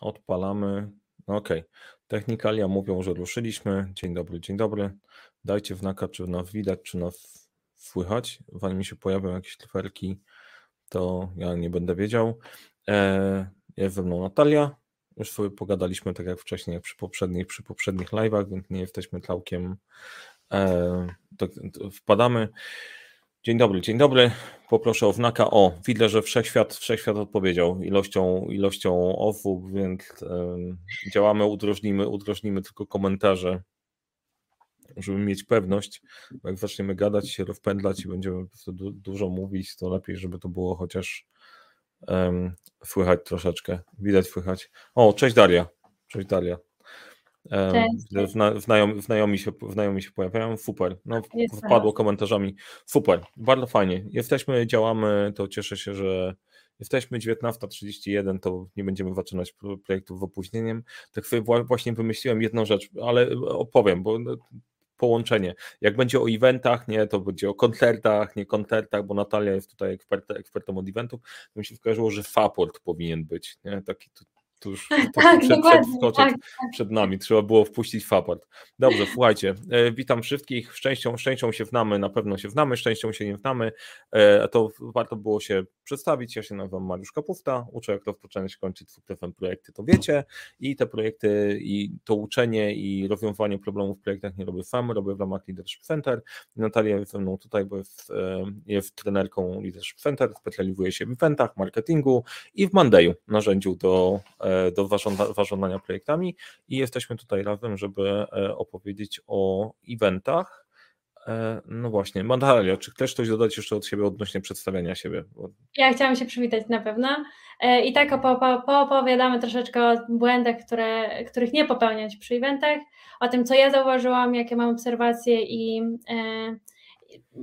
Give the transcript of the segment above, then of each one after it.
odpalamy. No. Okay. Technikalia mówią, że ruszyliśmy. Dzień dobry, dzień dobry. Dajcie wnaka, czy nas widać, czy nas słychać. Zanim mi się pojawią jakieś luferki, to ja nie będę wiedział. E, jest ze mną Natalia. Już sobie pogadaliśmy tak jak wcześniej, jak przy poprzednich, przy poprzednich live'ach, więc nie jesteśmy całkiem. E, to wpadamy. Dzień dobry, dzień dobry. Poproszę o wnaka. O, widzę, że wszechświat, wszechświat odpowiedział ilością, ilością osób, więc um, działamy, udrożnimy, udrożnimy tylko komentarze, żeby mieć pewność. Bo jak zaczniemy gadać, się rozpędlać i będziemy du dużo mówić, to lepiej, żeby to było chociaż um, słychać troszeczkę. Widać, słychać. O, cześć Daria. Cześć Daria. Cześć. Znajomi, znajomi, się, znajomi się pojawiają. Super. No, wpadło komentarzami. Super. Bardzo fajnie. Jesteśmy, działamy, to cieszę się, że jesteśmy 19.31, to nie będziemy zaczynać projektów z opóźnieniem. Tak sobie właśnie wymyśliłem jedną rzecz, ale opowiem, bo no, połączenie. Jak będzie o eventach, nie, to będzie o koncertach, nie koncertach, bo Natalia jest tutaj ekspert, ekspertem od eventów, to mi się skojarzyło, że Faport powinien być, nie, taki tuż, tak, przed, przed, tak, tak. przed nami. Trzeba było wpuścić faport. Dobrze, słuchajcie, e, witam wszystkich. Szczęścią, szczęścią się wnamy, na pewno się wnamy, szczęścią się nie wnamy. E, to warto było się przedstawić. Ja się nazywam Mariusz Kapufta, uczę jak rozpoczynać kończyć twórcem projekty, to wiecie. I te projekty, i to uczenie, i rozwiązywanie problemów w projektach nie robię sam, robię w ramach Leadership Center. Natalia jest ze mną tutaj, bo jest, e, jest trenerką Leadership Center, specjalizuje się w eventach, marketingu i w Mandeju, narzędziu do do zarządzania projektami i jesteśmy tutaj razem, żeby e, opowiedzieć o eventach. E, no właśnie, Mandalia, czy chcesz coś dodać jeszcze od siebie odnośnie przedstawiania siebie? Ja chciałam się przywitać na pewno e, i tak poopowiadamy troszeczkę o błędach, które, których nie popełniać przy eventach, o tym, co ja zauważyłam, jakie mam obserwacje i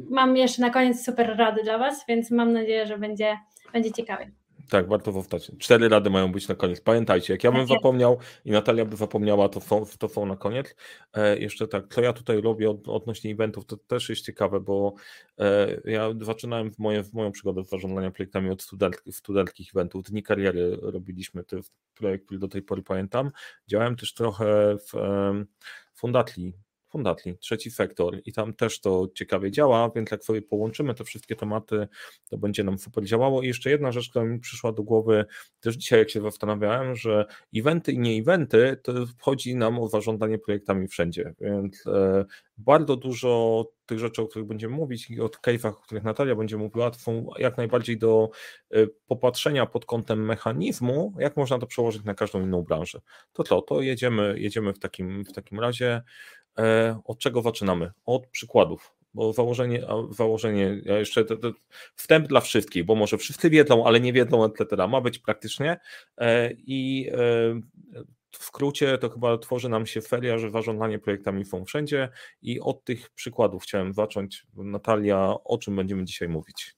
mam jeszcze na koniec super rady dla Was, więc mam nadzieję, że będzie, będzie ciekawie. Tak, warto powtarzać. Cztery rady mają być na koniec. Pamiętajcie, jak ja bym tak zapomniał i Natalia by zapomniała, to są, to są na koniec. E, jeszcze tak, co ja tutaj robię od, odnośnie eventów, to też jest ciekawe, bo e, ja zaczynałem w, moje, w moją przygodę zarządzania projektami od student, studenckich eventów. Dni kariery robiliśmy, to projekt, który do tej pory pamiętam. Działałem też trochę w e, Fundatli, Fundatli, trzeci sektor i tam też to ciekawie działa, więc jak sobie połączymy te wszystkie tematy, to będzie nam super działało. I jeszcze jedna rzecz, która mi przyszła do głowy też dzisiaj, jak się zastanawiałem, że eventy i nie eventy, to wchodzi nam o zarządzanie projektami wszędzie, więc e, bardzo dużo tych rzeczy, o których będziemy mówić i o case'ach, o których Natalia będzie mówiła, to są jak najbardziej do e, popatrzenia pod kątem mechanizmu, jak można to przełożyć na każdą inną branżę. To co, to jedziemy, jedziemy w takim, w takim razie. E, od czego zaczynamy? Od przykładów, bo założenie, założenie ja jeszcze to, to wstęp dla wszystkich, bo może wszyscy wiedzą, ale nie wiedzą, etc. Ma być praktycznie e, i e, w skrócie to chyba tworzy nam się feria, że zarządzanie projektami są wszędzie i od tych przykładów chciałem zacząć. Natalia, o czym będziemy dzisiaj mówić?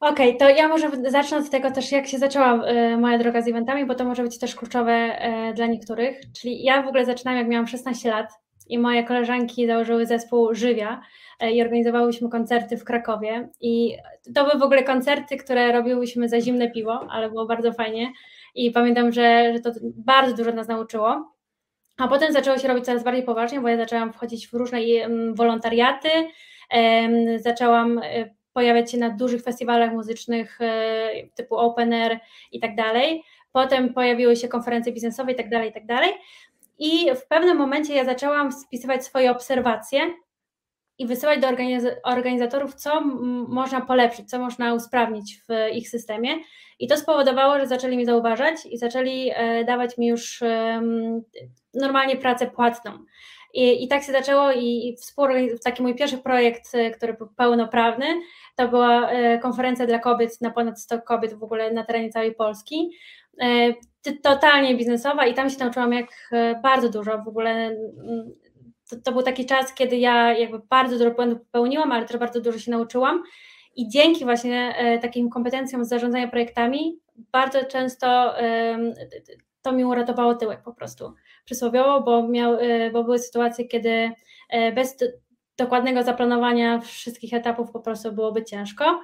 Okej, okay, to ja może zacznę od tego też, jak się zaczęła moja droga z eventami, bo to może być też kluczowe dla niektórych. Czyli ja w ogóle zaczynałam, jak miałam 16 lat i moje koleżanki założyły zespół Żywia e, i organizowałyśmy koncerty w Krakowie. I to były w ogóle koncerty, które robiłyśmy za zimne piwo, ale było bardzo fajnie. I pamiętam, że, że to bardzo dużo nas nauczyło. A potem zaczęło się robić coraz bardziej poważnie, bo ja zaczęłam wchodzić w różne wolontariaty, zaczęłam e, pojawiać się na dużych festiwalach muzycznych e, typu Open Air i tak dalej. Potem pojawiły się konferencje biznesowe i tak dalej, i tak dalej. I w pewnym momencie ja zaczęłam spisywać swoje obserwacje i wysyłać do organizatorów, co można polepszyć, co można usprawnić w ich systemie. I to spowodowało, że zaczęli mnie zauważać i zaczęli e, dawać mi już normalnie pracę płatną. I, i tak się zaczęło i taki mój pierwszy projekt, e, który był pełnoprawny, to była e, konferencja dla kobiet na ponad 100 kobiet w ogóle na terenie całej Polski totalnie biznesowa i tam się nauczyłam jak e, bardzo dużo w ogóle. To, to, był taki czas, kiedy ja jakby bardzo dużo błędów popełniłam, ale też bardzo dużo się nauczyłam i dzięki właśnie e, takim kompetencjom z zarządzania projektami bardzo często to mi uratowało tyłek po prostu przysłowiowo, bo, miał, e, bo były sytuacje, kiedy bez dokładnego zaplanowania wszystkich etapów po prostu byłoby ciężko,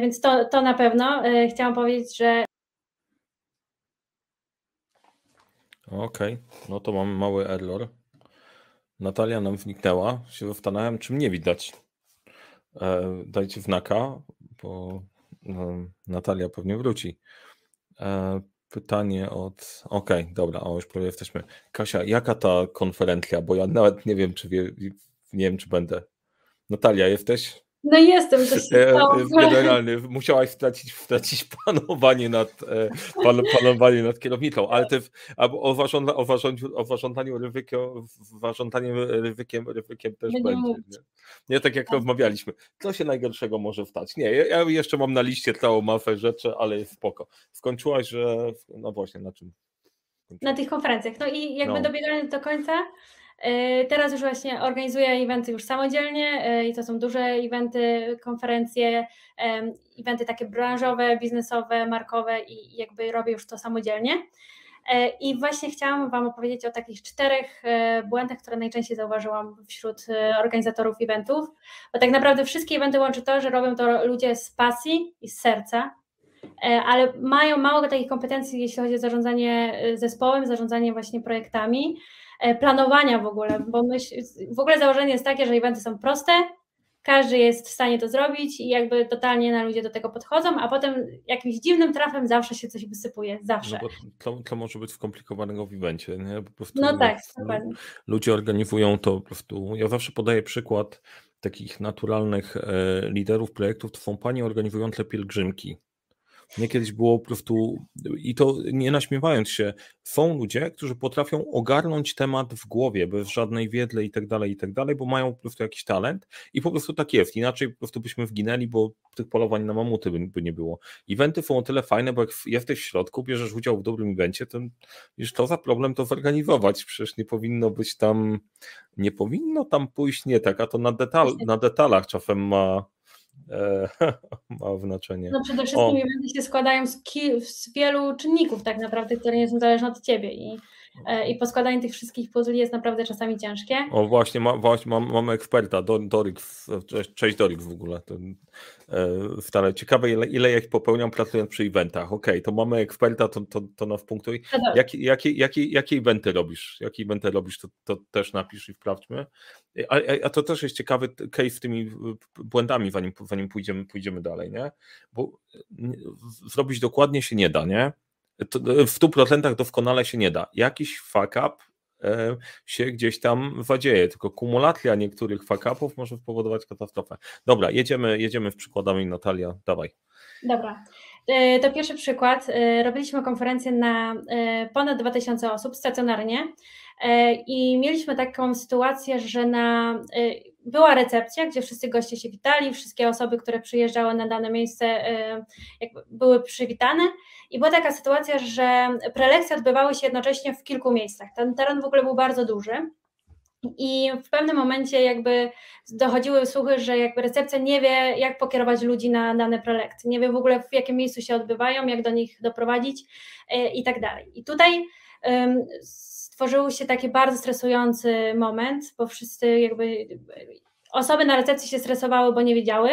więc to, to na pewno chciałam powiedzieć, że Okej, okay. no to mamy mały error. Natalia nam wniknęła. Się zastanawiam, czym nie widać. E, dajcie wnaka, bo no, Natalia pewnie wróci. Pytanie od. Okej, okay, dobra, o już prawie jesteśmy. Kasia, jaka ta konferencja? Bo ja nawet nie wiem, czy wie, nie wiem, czy będę. Natalia, jesteś? No jestem, to się e, Generalnie musiałaś stracić, stracić panowanie nad, e, pan, panowanie nad kierownicą, ale ty o, warząd, o, o warządaniu rywykiem, warządaniem rywykiem, rywykiem też będzie. Nie? nie? tak jak tak. rozmawialiśmy. Co się najgorszego może wstać? Nie, ja jeszcze mam na liście całą mafę rzeczy, ale jest spoko. Skończyłaś, że no właśnie, na czym? Na tych konferencjach. No i jakby no. dobiegając do końca, E, teraz już właśnie organizuję eventy już samodzielnie e, i to są duże eventy, konferencje, eventy takie branżowe, biznesowe, markowe i jakby robię już to samodzielnie. E, I właśnie chciałam Wam opowiedzieć o takich czterech błędach, które najczęściej zauważyłam wśród organizatorów eventów, bo tak naprawdę wszystkie eventy łączy to, że robią to ludzie z pasji i z serca, ale mają mało takich kompetencji, jeśli chodzi o zarządzanie zespołem, zarządzanie właśnie projektami, E, planowania w ogóle, bo myśl, w ogóle założenie jest takie, że eventy są proste, każdy jest w stanie to zrobić i jakby totalnie na ludzie do tego podchodzą, a potem jakimś dziwnym trafem zawsze się coś wysypuje, zawsze. No to, to, może być skomplikowanego w evencie, nie? Po prostu no tak, dokładnie. Ludzie organizują to po prostu, ja zawsze podaję przykład takich naturalnych e, liderów projektów, to są panie organizujące pielgrzymki. Nie kiedyś było po prostu, i to nie naśmiewając się, są ludzie, którzy potrafią ogarnąć temat w głowie, bez żadnej wiedzy i tak dalej, i tak dalej, bo mają po prostu jakiś talent i po prostu tak jest. Inaczej po prostu byśmy wginęli, bo tych polowań na mamuty by, by nie było. Eventy są o tyle fajne, bo jak jesteś w środku, bierzesz udział w dobrym evencie, to już to za problem to zorganizować. Przecież nie powinno być tam, nie powinno tam pójść nie tak, a to na, detal, na detalach czasem ma E, ma znaczenie. No przede wszystkim eventy się składają z, z, wielu czynników tak naprawdę, które nie są zależne od ciebie i, i poskładanie tych wszystkich puzli jest naprawdę czasami ciężkie. O właśnie, ma, właśnie mam, mamy eksperta, Dorik, cześć, Dorik w ogóle, ten, E. Ciekawe, ile, ile ja ich popełniam pracując przy eventach. Okej, okay, to mamy eksperta, to, to, to nas punktuj. Jakie, jakie, jakie, jakie eventy robisz? Jakie eventy robisz, to, to też napisz i sprawdźmy. A, a, to też jest ciekawy case z tymi błędami, zanim, zanim pójdziemy, pójdziemy dalej, nie? Bo zrobić dokładnie się nie da, nie? To w 100% doskonale się nie da. Jakiś fuck up E, się gdzieś tam wadzieje, tylko kumulacja niektórych fakapów może spowodować katastrofę. Dobra, jedziemy, jedziemy w przykładami Natalia, dawaj. Dobra, e, to pierwszy przykład. E, robiliśmy konferencję na ponad 2000 osób stacjonarnie i mieliśmy taką sytuację, że na była recepcja, gdzie wszyscy goście się witali, wszystkie osoby, które przyjeżdżały na dane miejsce były przywitane i była taka sytuacja, że prelekcje odbywały się jednocześnie w kilku miejscach. Ten teren w ogóle był bardzo duży. I w pewnym momencie jakby dochodziły słuchy, że jakby recepcja nie wie, jak pokierować ludzi na dane prelekcje, nie wie w ogóle w jakim miejscu się odbywają, jak do nich doprowadzić e, i tak dalej. I tutaj stworzył się taki bardzo stresujący moment, bo wszyscy jakby osoby na recepcji się stresowały, bo nie wiedziały,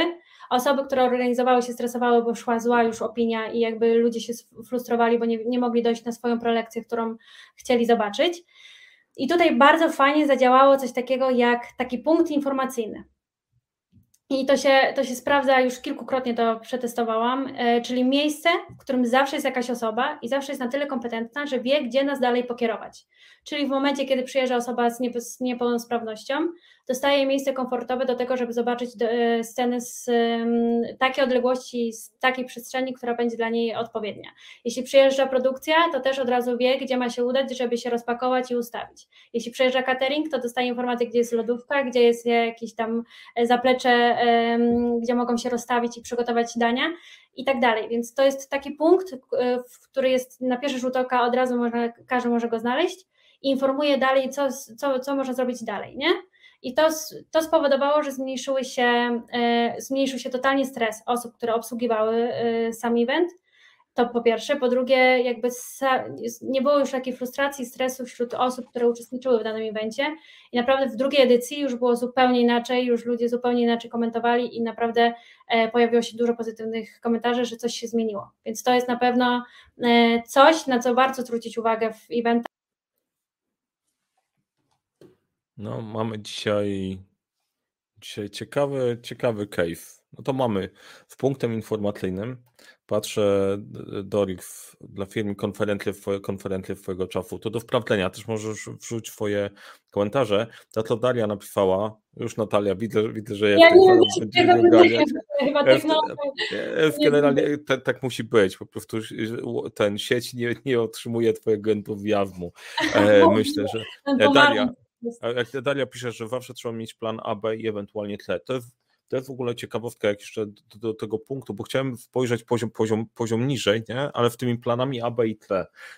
osoby, które organizowały się stresowały, bo szła zła już opinia i jakby ludzie się frustrowali, bo nie, nie mogli dojść na swoją prelekcję, którą chcieli zobaczyć. I tutaj bardzo fajnie zadziałało coś takiego jak taki punkt informacyjny. I to się, to się sprawdza, już kilkukrotnie to przetestowałam, e, czyli miejsce, w którym zawsze jest jakaś osoba i zawsze jest na tyle kompetentna, że wie, gdzie nas dalej pokierować. Czyli w momencie, kiedy przyjeżdża osoba z, niepełnosprawnością, dostaje miejsce komfortowe do tego, żeby zobaczyć e, sceny z takiej odległości, z takiej przestrzeni, która będzie dla niej odpowiednia. Jeśli przyjeżdża produkcja, to też od razu wie, gdzie ma się udać, żeby się rozpakować i ustawić. Jeśli przyjeżdża catering, to dostaje informację, gdzie jest lodówka, gdzie jest jakieś tam e, zaplecze, gdzie mogą się rozstawić i przygotować dania i tak dalej. Więc to jest taki punkt, e, który jest na pierwszy rzut oka od razu można, każdy może go znaleźć informuje dalej, co, co, co można zrobić dalej, nie? I to, to spowodowało, że zmniejszyły się, e, zmniejszył się totalnie stres osób, które obsługiwały e, sam event. To po pierwsze. Po drugie, jakby nie było już takiej frustracji, stresu wśród osób, które uczestniczyły w danym evencie. I naprawdę w drugiej edycji już było zupełnie inaczej, już ludzie zupełnie inaczej komentowali i naprawdę e, pojawiło się dużo pozytywnych komentarzy, że coś się zmieniło. Więc to jest na pewno coś, na co warto zwrócić uwagę w eventach No, mamy dzisiaj, dzisiaj ciekawy, ciekawy cave. No to mamy w punktem informacyjnym. Patrzę Dorik dla firmy konferencje, konferencje twojego czasu, to do sprawdzenia. Też możesz wrzucić swoje komentarze. Ta co Daria napisała, już Natalia, widzę, widzę że ja, ja nie wiem, będzie chyba Generalnie tak, tak musi być, po prostu ten sieć nie, nie otrzymuje twojego entuzjazmu. E, myślę, że e, Daria, jak Daria pisze, że zawsze trzeba mieć plan A, B i ewentualnie C. To jest to jest w ogóle ciekawostka, jak jeszcze do, do, tego punktu, bo chciałem spojrzeć poziom, poziom, poziom niżej, nie? ale w tymi planami A, B i C.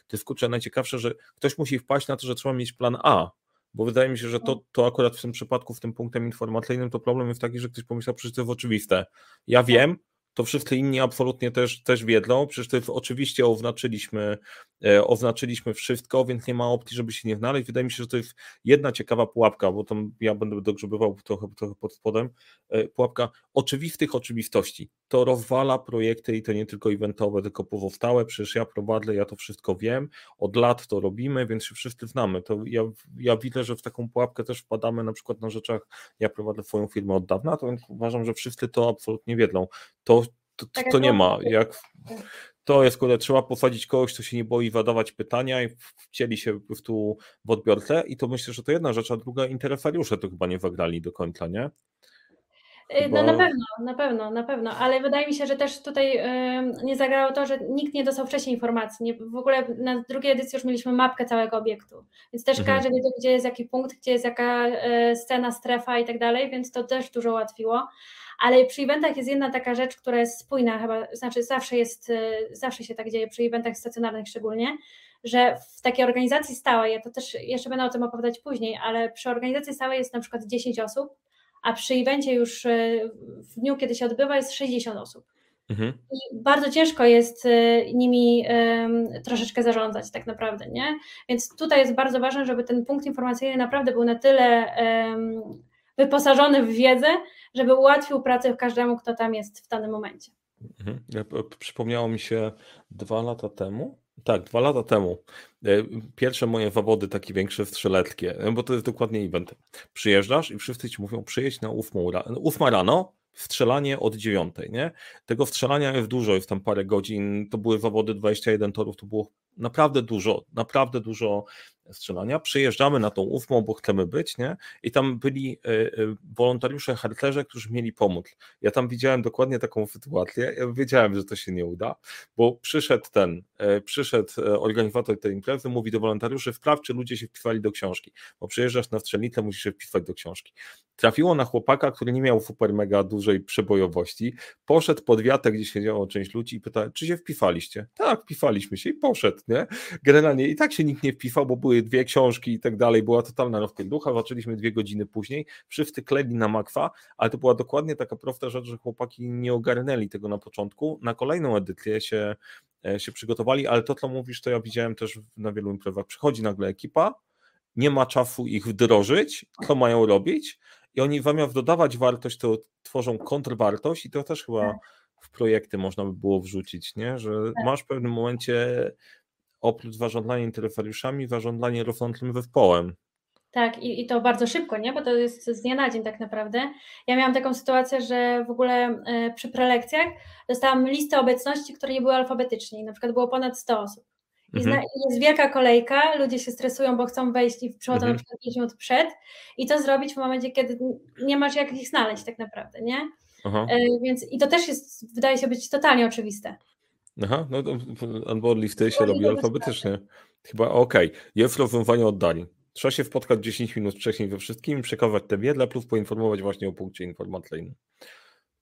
To jest kurczę najciekawsze, że ktoś musi wpaść na to, że trzeba mieć plan A, bo wydaje mi się, że to, to akurat w tym przypadku, w tym punktem informacyjnym, to problem jest taki, że ktoś pomyślał, że to jest oczywiste. Ja wiem, to wszyscy inni absolutnie też, też wiedzą. Przecież to oczywiście oznaczyliśmy, e, oznaczyliśmy wszystko, więc nie ma opcji, żeby się nie znaleźć. Wydaje mi się, że to jest jedna ciekawa pułapka, bo tam ja będę dogrzebywał trochę, trochę pod spodem. E, pułapka oczywistych oczywistości. To rozwala projekty i to nie tylko eventowe, tylko pozostałe. Przecież ja prowadzę, ja to wszystko wiem, od lat to robimy, więc się wszyscy znamy. To ja, ja widzę, że w taką pułapkę też wpadamy na przykład na rzeczach, ja prowadzę swoją firmę od dawna, to uważam, że wszyscy to absolutnie wiedzą. To to, to, tak to nie ma. Jak, to jest, kurde, trzeba posadzić kogoś, kto się nie boi zadawać pytania i wcieli się po prostu w odbiorcę i to myślę, że to jedna rzecz, a druga interesariusze to chyba nie zagrali do końca, nie? Y, no na pewno, na pewno, na pewno, ale wydaje mi się, że też tutaj yy, nie zagrało to, że nikt nie dostał wcześniej informacji. Nie, w ogóle na drugiej edycji już mieliśmy mapkę całego obiektu, więc też mhm. każdy wiedział, gdzie jest jaki punkt, gdzie jest jaka yy, scena, strefa i tak dalej, więc to też dużo ułatwiło. Ale przy eventach jest jedna taka rzecz, która jest spójna chyba, znaczy zawsze jest, y, zawsze się tak dzieje przy eventach stacjonarnych szczególnie, że w takiej organizacji stałej, ja to też jeszcze będę o tym opowiadać później, ale przy organizacji stałej jest na przykład 10 osób, a przy evencie już y, w dniu, kiedy się odbywa, jest 60 osób. Mhm. I bardzo ciężko jest y, nimi troszeczkę zarządzać, tak naprawdę, nie? Więc tutaj jest bardzo ważne, żeby ten punkt informacyjny naprawdę był na tyle wyposażony w wiedzę, żeby ułatwił pracę każdemu, kto tam jest w danym momencie. Mhm. Przypomniało mi się dwa lata temu, tak, dwa lata temu. E, pierwsze moje zawody takie większe strzeleckie, bo to jest dokładnie event. Przyjeżdżasz i wszyscy ci mówią, przyjedź na ósmą rano, strzelanie od dziewiątej, nie? Tego strzelania jest dużo, jest tam parę godzin, to były zawody 21 torów, to było naprawdę dużo, naprawdę dużo strzelania. Przyjeżdżamy na tą ufmą, bo chcemy być, nie? I tam byli e, e, wolontariusze harcerze, którzy mieli pomóc. Ja tam widziałem dokładnie taką sytuację. Ja wiedziałem, że to się nie uda, bo przyszedł ten, e, przyszedł organizator tej imprezy, mówi do wolontariuszy, wpraw, czy ludzie się wpisali do książki, bo przyjeżdżasz na strzelnicę, musisz się wpisać do książki. Trafiło na chłopaka, który nie miał super mega dużej przebojowości, poszedł pod wiatę, gdzie siedziało część ludzi i pyta, czy się wpisaliście? Tak, wpisaliśmy się i poszedł, nie? Generalnie i tak się nikt nie wpisał, bo były były dwie książki i tak dalej, była totalna rozpierducha, zaczęliśmy dwie godziny później, wszyscy kleli na makwa, ale to była dokładnie taka prosta rzecz, że chłopaki nie ogarnęli tego na początku, na kolejną edycję się, e, się przygotowali, ale to co mówisz, to ja widziałem też na wielu imprezach, przychodzi nagle ekipa, nie ma czasu ich wdrożyć, co mają robić i oni zamiast dodawać wartość, to tworzą kontrwartość i to też chyba w projekty można by było wrzucić, nie? że tak. masz w pewnym momencie oprócz zarządzania interesariuszami, zarządzanie rosnącym zespołem. Tak, i, i to bardzo szybko, nie? Bo to jest z dnia na dzień tak naprawdę. Ja miałam taką sytuację, że w ogóle y, przy prelekcjach dostałam listę obecności, które nie były alfabetycznie. Na przykład było ponad 100 osób. I mhm. jest wielka kolejka, ludzie się stresują, bo chcą wejść i przychodzą mhm. na przykład 5 minut przed i to zrobić w momencie, kiedy nie masz jak ich znaleźć tak naprawdę, nie? Y, więc i to też jest, wydaje się być totalnie oczywiste. Aha, no to onboard listy się robi alfabetycznie. Chyba okej. Okay. Jest rozwiązanie oddali. Trzeba się spotkać 10 minut wcześniej we wszystkim, przekazać te wiedle, plus poinformować właśnie o punkcie informacyjnym.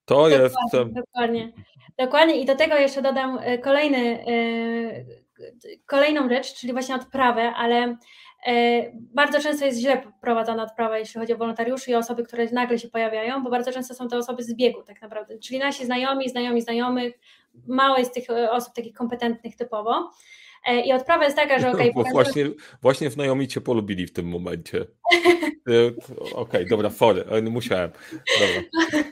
To dokładnie, jest. Dokładnie. Dokładnie. I do tego jeszcze dodam e, kolejny, e, kolejną rzecz, czyli właśnie odprawę, ale e, bardzo często jest źle prowadzona odprawa, jeśli chodzi o wolontariuszy i osoby, które nagle się pojawiają, bo bardzo często są to osoby z biegu tak naprawdę, czyli nasi znajomi, znajomi znajomych, mało jest tych e, osób takich kompetentnych typowo. E, I odprawa jest taka, że okej. Okay, właśnie, właśnie znajomi cię polubili w tym momencie. E, okej, okay, dobra, fory, musiałem. Dobra.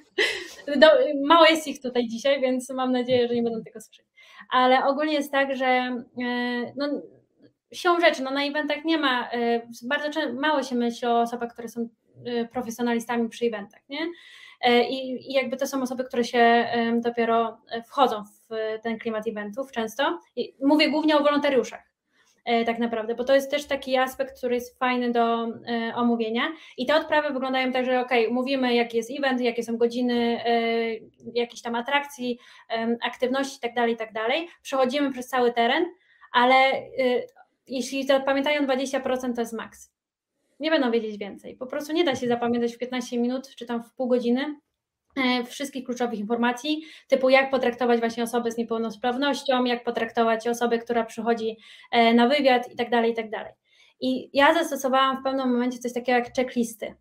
Do, mało jest ich tutaj dzisiaj, więc mam nadzieję, że nie będą tego słyszeć. Ale ogólnie jest tak, że no, siłą rzeczy, no na eventach nie ma, bardzo mało się myśli o osobach, które są profesjonalistami przy eventach, nie? I, I, jakby to są osoby, które się dopiero wchodzą w ten klimat eventów często. I mówię głównie o wolontariuszach E, tak naprawdę, bo to jest też taki aspekt, który jest fajny do e, omówienia. I te odprawy wyglądają tak, że ok, mówimy jaki jest event, jakie są godziny e, jakichś tam atrakcji, aktywności itd., tak itd. Tak Przechodzimy przez cały teren, ale jeśli pamiętają 20% to jest maks. Nie będą wiedzieć więcej. Po prostu nie da się zapamiętać w 15 minut czy tam w pół godziny E, wszystkich kluczowych informacji, typu jak potraktować właśnie osobę z niepełnosprawnością, jak potraktować osobę, która przychodzi e, na wywiad i tak dalej, i tak dalej. I ja zastosowałam w pewnym momencie coś takiego jak checklisty.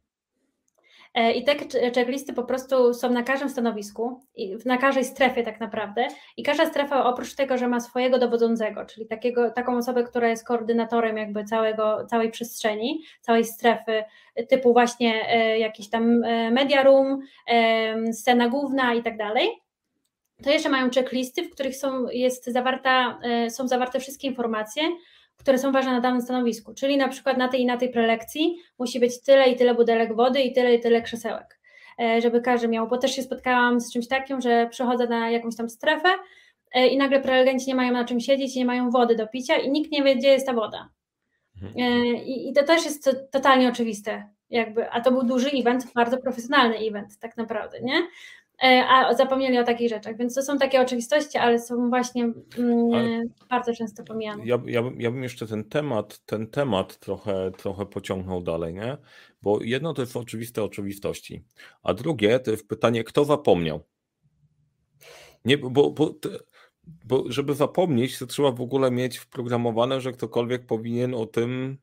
E, I te checklisty po prostu są na każdym stanowisku, na każdej strefie tak naprawdę. I każda strefa oprócz tego, że ma swojego dowodzącego, czyli takiego, taką osobę, która jest koordynatorem jakby całego, całej przestrzeni, całej strefy, typu właśnie e, jakiś tam e, media room, scena główna i tak dalej. To jeszcze mają checklisty, w których są, jest zawarta, są zawarte wszystkie informacje, które są ważne na danym stanowisku. Czyli na przykład na tej i na tej prelekcji musi być tyle i tyle butelek wody i tyle i tyle krzesełek, e, żeby każdy miał. Bo też się spotkałam z czymś takim, że przychodzę na jakąś tam strefę e, i nagle prelegenci nie mają na czym siedzieć, nie mają wody do picia i nikt nie wie, gdzie jest ta woda. Mhm. E, i to też jest totalnie oczywiste. Jakby, a to był duży event, bardzo profesjonalny event, tak naprawdę, nie? E, a zapomnieli o takich rzeczach. Więc to są takie oczywistości, ale są właśnie mm, ale bardzo często pomijane. Ja, ja, ja bym jeszcze ten temat, ten temat trochę, trochę pociągnął dalej, nie? Bo jedno to jest oczywiste oczywistości, a drugie to jest pytanie, kto zapomniał? Nie, bo, bo, bo żeby zapomnieć, to trzeba w ogóle mieć wprogramowane, że ktokolwiek powinien o tym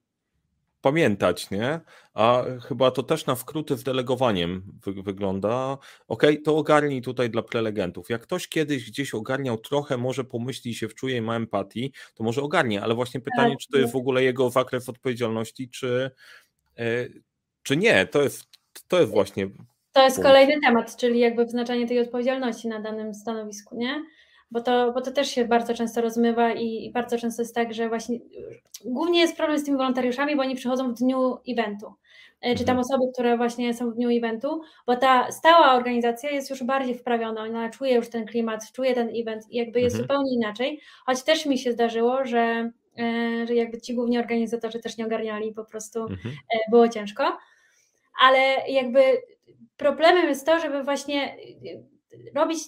pamiętać, nie? A chyba to też na wkróty z delegowaniem wy wygląda. Ok, to ogarnij tutaj dla prelegentów. Jak ktoś kiedyś gdzieś ogarniał trochę, może pomyśli się wczuje i ma empatii, to może ogarnie, ale właśnie pytanie, tak, czy to jest w ogóle jego zakres odpowiedzialności, czy, e, czy nie? To jest, to jest właśnie. To jest punkt. kolejny temat, czyli jakby wyznaczanie tej odpowiedzialności na danym stanowisku, nie? Bo to, bo to też się bardzo często rozmywa i, i, bardzo często jest tak, że właśnie głównie jest problem z tymi wolontariuszami, bo oni przychodzą w dniu eventu. E, czy tam mhm. osoby, które właśnie są w dniu eventu, bo ta stała organizacja jest już bardziej wprawiona, ona czuje już ten klimat, czuje ten event i jakby jest mhm. zupełnie inaczej, choć też mi się zdarzyło, że, e, że jakby ci główni organizatorzy też nie ogarniali, po prostu mhm. E, było ciężko, ale jakby problemem jest to, żeby właśnie robić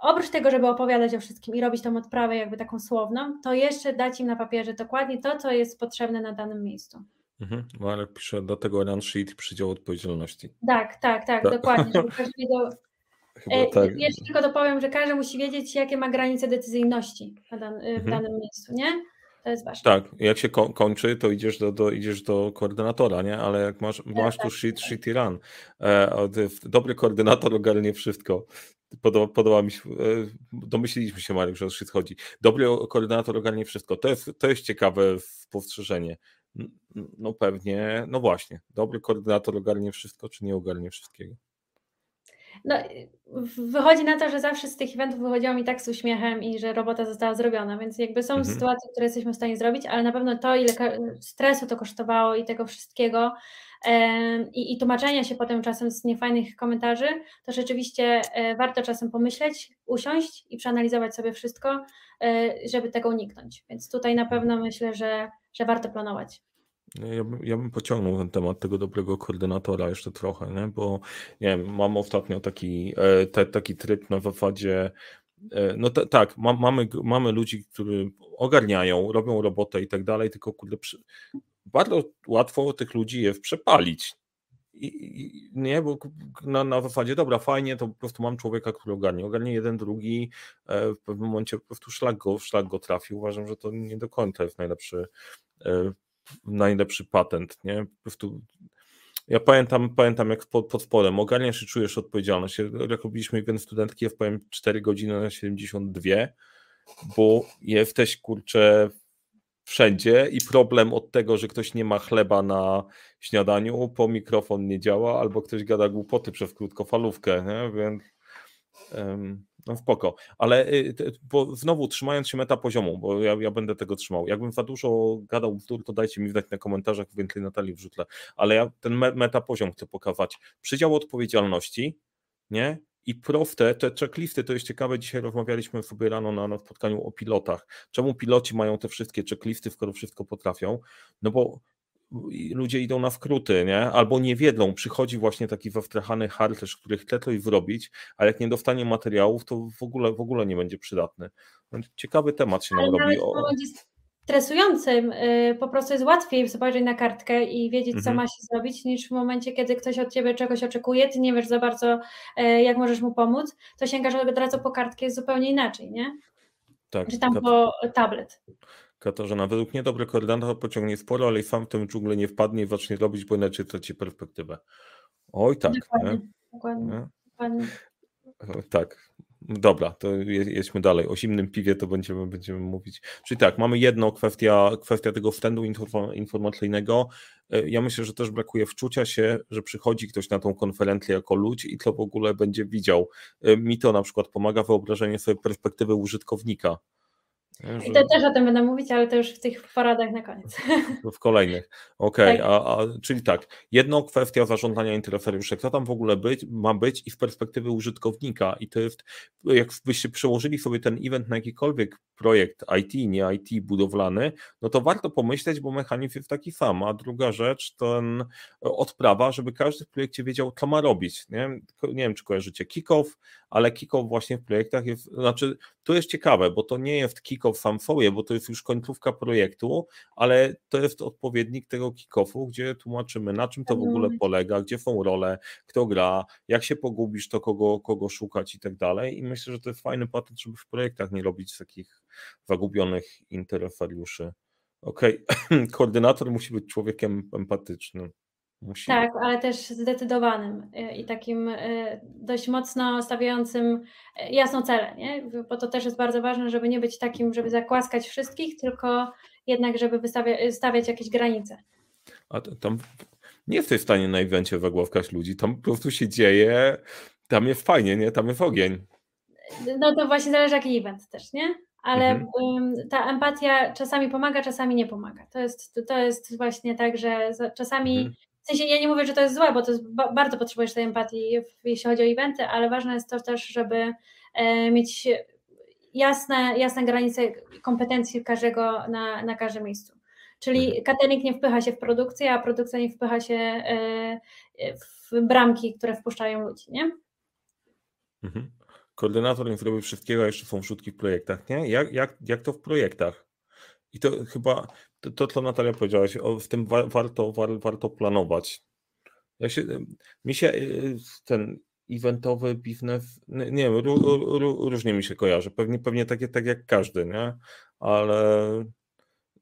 oprócz tego, żeby opowiadać o wszystkim i robić tą odprawę jakby taką słowną, to jeszcze dać im na papierze dokładnie to, co jest potrzebne na danym miejscu. Mhm. Marek pisze, do tego run sheet przydział odpowiedzialności. Tak, tak, tak, tak. dokładnie, żeby każdy wiedział. E, tak. Jeszcze tylko dopowiem, że każdy musi wiedzieć, jakie ma granice decyzyjności w, dan mhm. w danym miejscu, nie? To jest ważne. Tak, jak się ko kończy, to idziesz do, do, idziesz do koordynatora, nie? Ale jak masz, tak, masz tak, tu shit, tak. shitty run, e, dobry koordynator ogarnie wszystko. Podoba, podoba mi się, e, domyśliliśmy się Marek, że o shit chodzi. Dobry koordynator ogarnie wszystko. To jest, to jest ciekawe powstrzeżenie. No pewnie, no właśnie, dobry koordynator ogarnie wszystko, czy nie ogarnie wszystkiego? No, wychodzi na to, że zawsze z tych eventów wychodziło mi tak z uśmiechem i że robota została zrobiona, więc jakby są mhm. sytuacje, które jesteśmy w stanie zrobić, ale na pewno to, ile stresu to kosztowało i tego wszystkiego i, i tłumaczenia się potem czasem z niefajnych komentarzy, to rzeczywiście e, warto czasem pomyśleć, usiąść i przeanalizować sobie wszystko, e, żeby tego uniknąć. Więc tutaj na pewno myślę, że, że warto planować. Ja bym, ja bym pociągnął ten temat tego dobrego koordynatora jeszcze trochę, nie? bo nie wiem, mam ostatnio taki, e, te, taki tryb na zasadzie, no te, tak, ma, mamy, mamy ludzi, którzy ogarniają, robią robotę i tak dalej, tylko kurde, przy, bardzo łatwo tych ludzi jest przepalić. I, nie, bo na, na zasadzie, dobra, fajnie, to po prostu mam człowieka, który ogarnie. Ogarnie jeden, drugi, e, w pewnym momencie po prostu szlak go, szlak go trafi. Uważam, że to nie do końca jest najlepszy najlepszy patent, nie? Po prostu ja pamiętam, pamiętam jak pod, pod spodem ogarniasz i czujesz odpowiedzialność. Jak robiliśmy event studentki, ja powiem 4 godziny na 72, bo jesteś kurczę wszędzie i problem od tego, że ktoś nie ma chleba na śniadaniu, po mikrofon nie działa, albo ktoś gada głupoty przez krótkofalówkę, nie? więc um, No ale y, bo znowu trzymając się meta poziomu, bo ja, ja będę tego trzymał. Jakbym za dużo gadał bzdur, to dajcie mi wdać na komentarzach, więcej Natalii wrzucę. Ale ja ten meta poziom chcę pokazać. Przydział odpowiedzialności, nie? I proste, te checklisty, to jest ciekawe, dzisiaj rozmawialiśmy sobie rano na, na spotkaniu o pilotach. Czemu piloci mają te wszystkie checklisty, skoro wszystko potrafią? No bo ludzie idą na skróty, nie? Albo nie wiedzą, przychodzi właśnie taki wewtrachany harcerz, który chce coś zrobić, ale jak nie dostanie materiałów, to w ogóle, w ogóle nie będzie przydatny. Ciekawy temat się nam robi. O... stresującym, y, po prostu jest łatwiej spojrzeć na kartkę i wiedzieć, co mhm. ma się zrobić, niż w momencie, kiedy ktoś od ciebie czegoś oczekuje, ty nie wiesz za bardzo, y, jak możesz mu pomóc, to sięgasz od razu po kartkę, jest zupełnie inaczej, nie? Tak. Czy tam po tablet. Katarzyna, według mnie dobry koordynator pociągnie sporo, ale i sam w tym dżunglę nie wpadnie i zacznie robić, bo inaczej traci perspektywę. Oj tak. Dokładnie, nie? dokładnie, dokładnie. Tak, Dobra, to jedźmy dalej. O zimnym piwie to będziemy, będziemy mówić. Czyli tak, mamy jedną kwestię, kwestia tego wstępu informacyjnego. E, ja myślę, że też brakuje wczucia się, że przychodzi ktoś na tą konferencję jako ludź i to w ogóle będzie widział. E, mi to na przykład pomaga wyobrażenie sobie perspektywy użytkownika że... To też o tym będę mówić, ale to już w tych poradach na koniec. W kolejnych. Okej, okay. tak. a, a, czyli tak, jedną kwestia zarządzania interferiuszy, co tam w ogóle być, ma być i w perspektywy użytkownika i to jest, jakbyście przełożyli sobie ten event na jakikolwiek projekt IT, nie IT budowlany, no to warto pomyśleć, bo mechanizm jest taki sam, a druga rzecz to odprawa, żeby każdy w projekcie wiedział, co ma robić, nie, nie wiem, czy kojarzycie kick-off, ale kick-off właśnie w projektach jest, znaczy to jest ciekawe, bo to nie jest kick-off sobie, bo to jest już końcówka projektu, ale to jest odpowiednik tego kick-offu, gdzie tłumaczymy na czym to w ogóle mhm. polega, gdzie są role, kto gra, jak się pogubisz, to kogo, kogo szukać i tak dalej i myślę, że to jest fajny patent, żeby w projektach nie robić takich zagubionych interferiuszy. Okej, okay. koordynator musi być człowiekiem empatycznym. Tak, ale też zdecydowanym e, i takim e, dość mocno stawiającym e, jasno cele, nie? bo to też jest bardzo ważne, żeby nie być takim, żeby zakłaskać wszystkich, tylko jednak, żeby wystawia, stawiać jakieś granice. A tam nie jesteś w stanie na evencie wygłowkać ludzi, tam po prostu się dzieje, tam jest fajnie, nie? Tam jest ogień. No to właśnie zależy jaki event też, nie? Ale mhm. ta empatia czasami pomaga, czasami nie pomaga. To jest, to jest właśnie tak, że czasami mhm w sensie ja nie mówię, że to jest złe, bo to jest, bardzo potrzebujesz tej empatii, jeśli chodzi o eventy, ale ważne jest to też, żeby e, mieć jasne, jasne granice kompetencji każdego na, na każdym miejscu. Czyli mhm. catering nie wpycha się w produkcję, a produkcja nie wpycha się e, w bramki, które wpuszczają ludzi, nie? Mhm. Koordynator nie zrobi wszystkiego, a jeszcze są wrzutki w projektach, nie? Jak, jak, jak to w projektach? I to chyba to, co Natalia powiedziałaś, o, w tym wa warto, war, warto planować. Ja się, mi się y, ten eventowy biznes, nie wiem, różnie mi się kojarzy. Pewnie, pewnie takie tak jak każdy, nie? Ale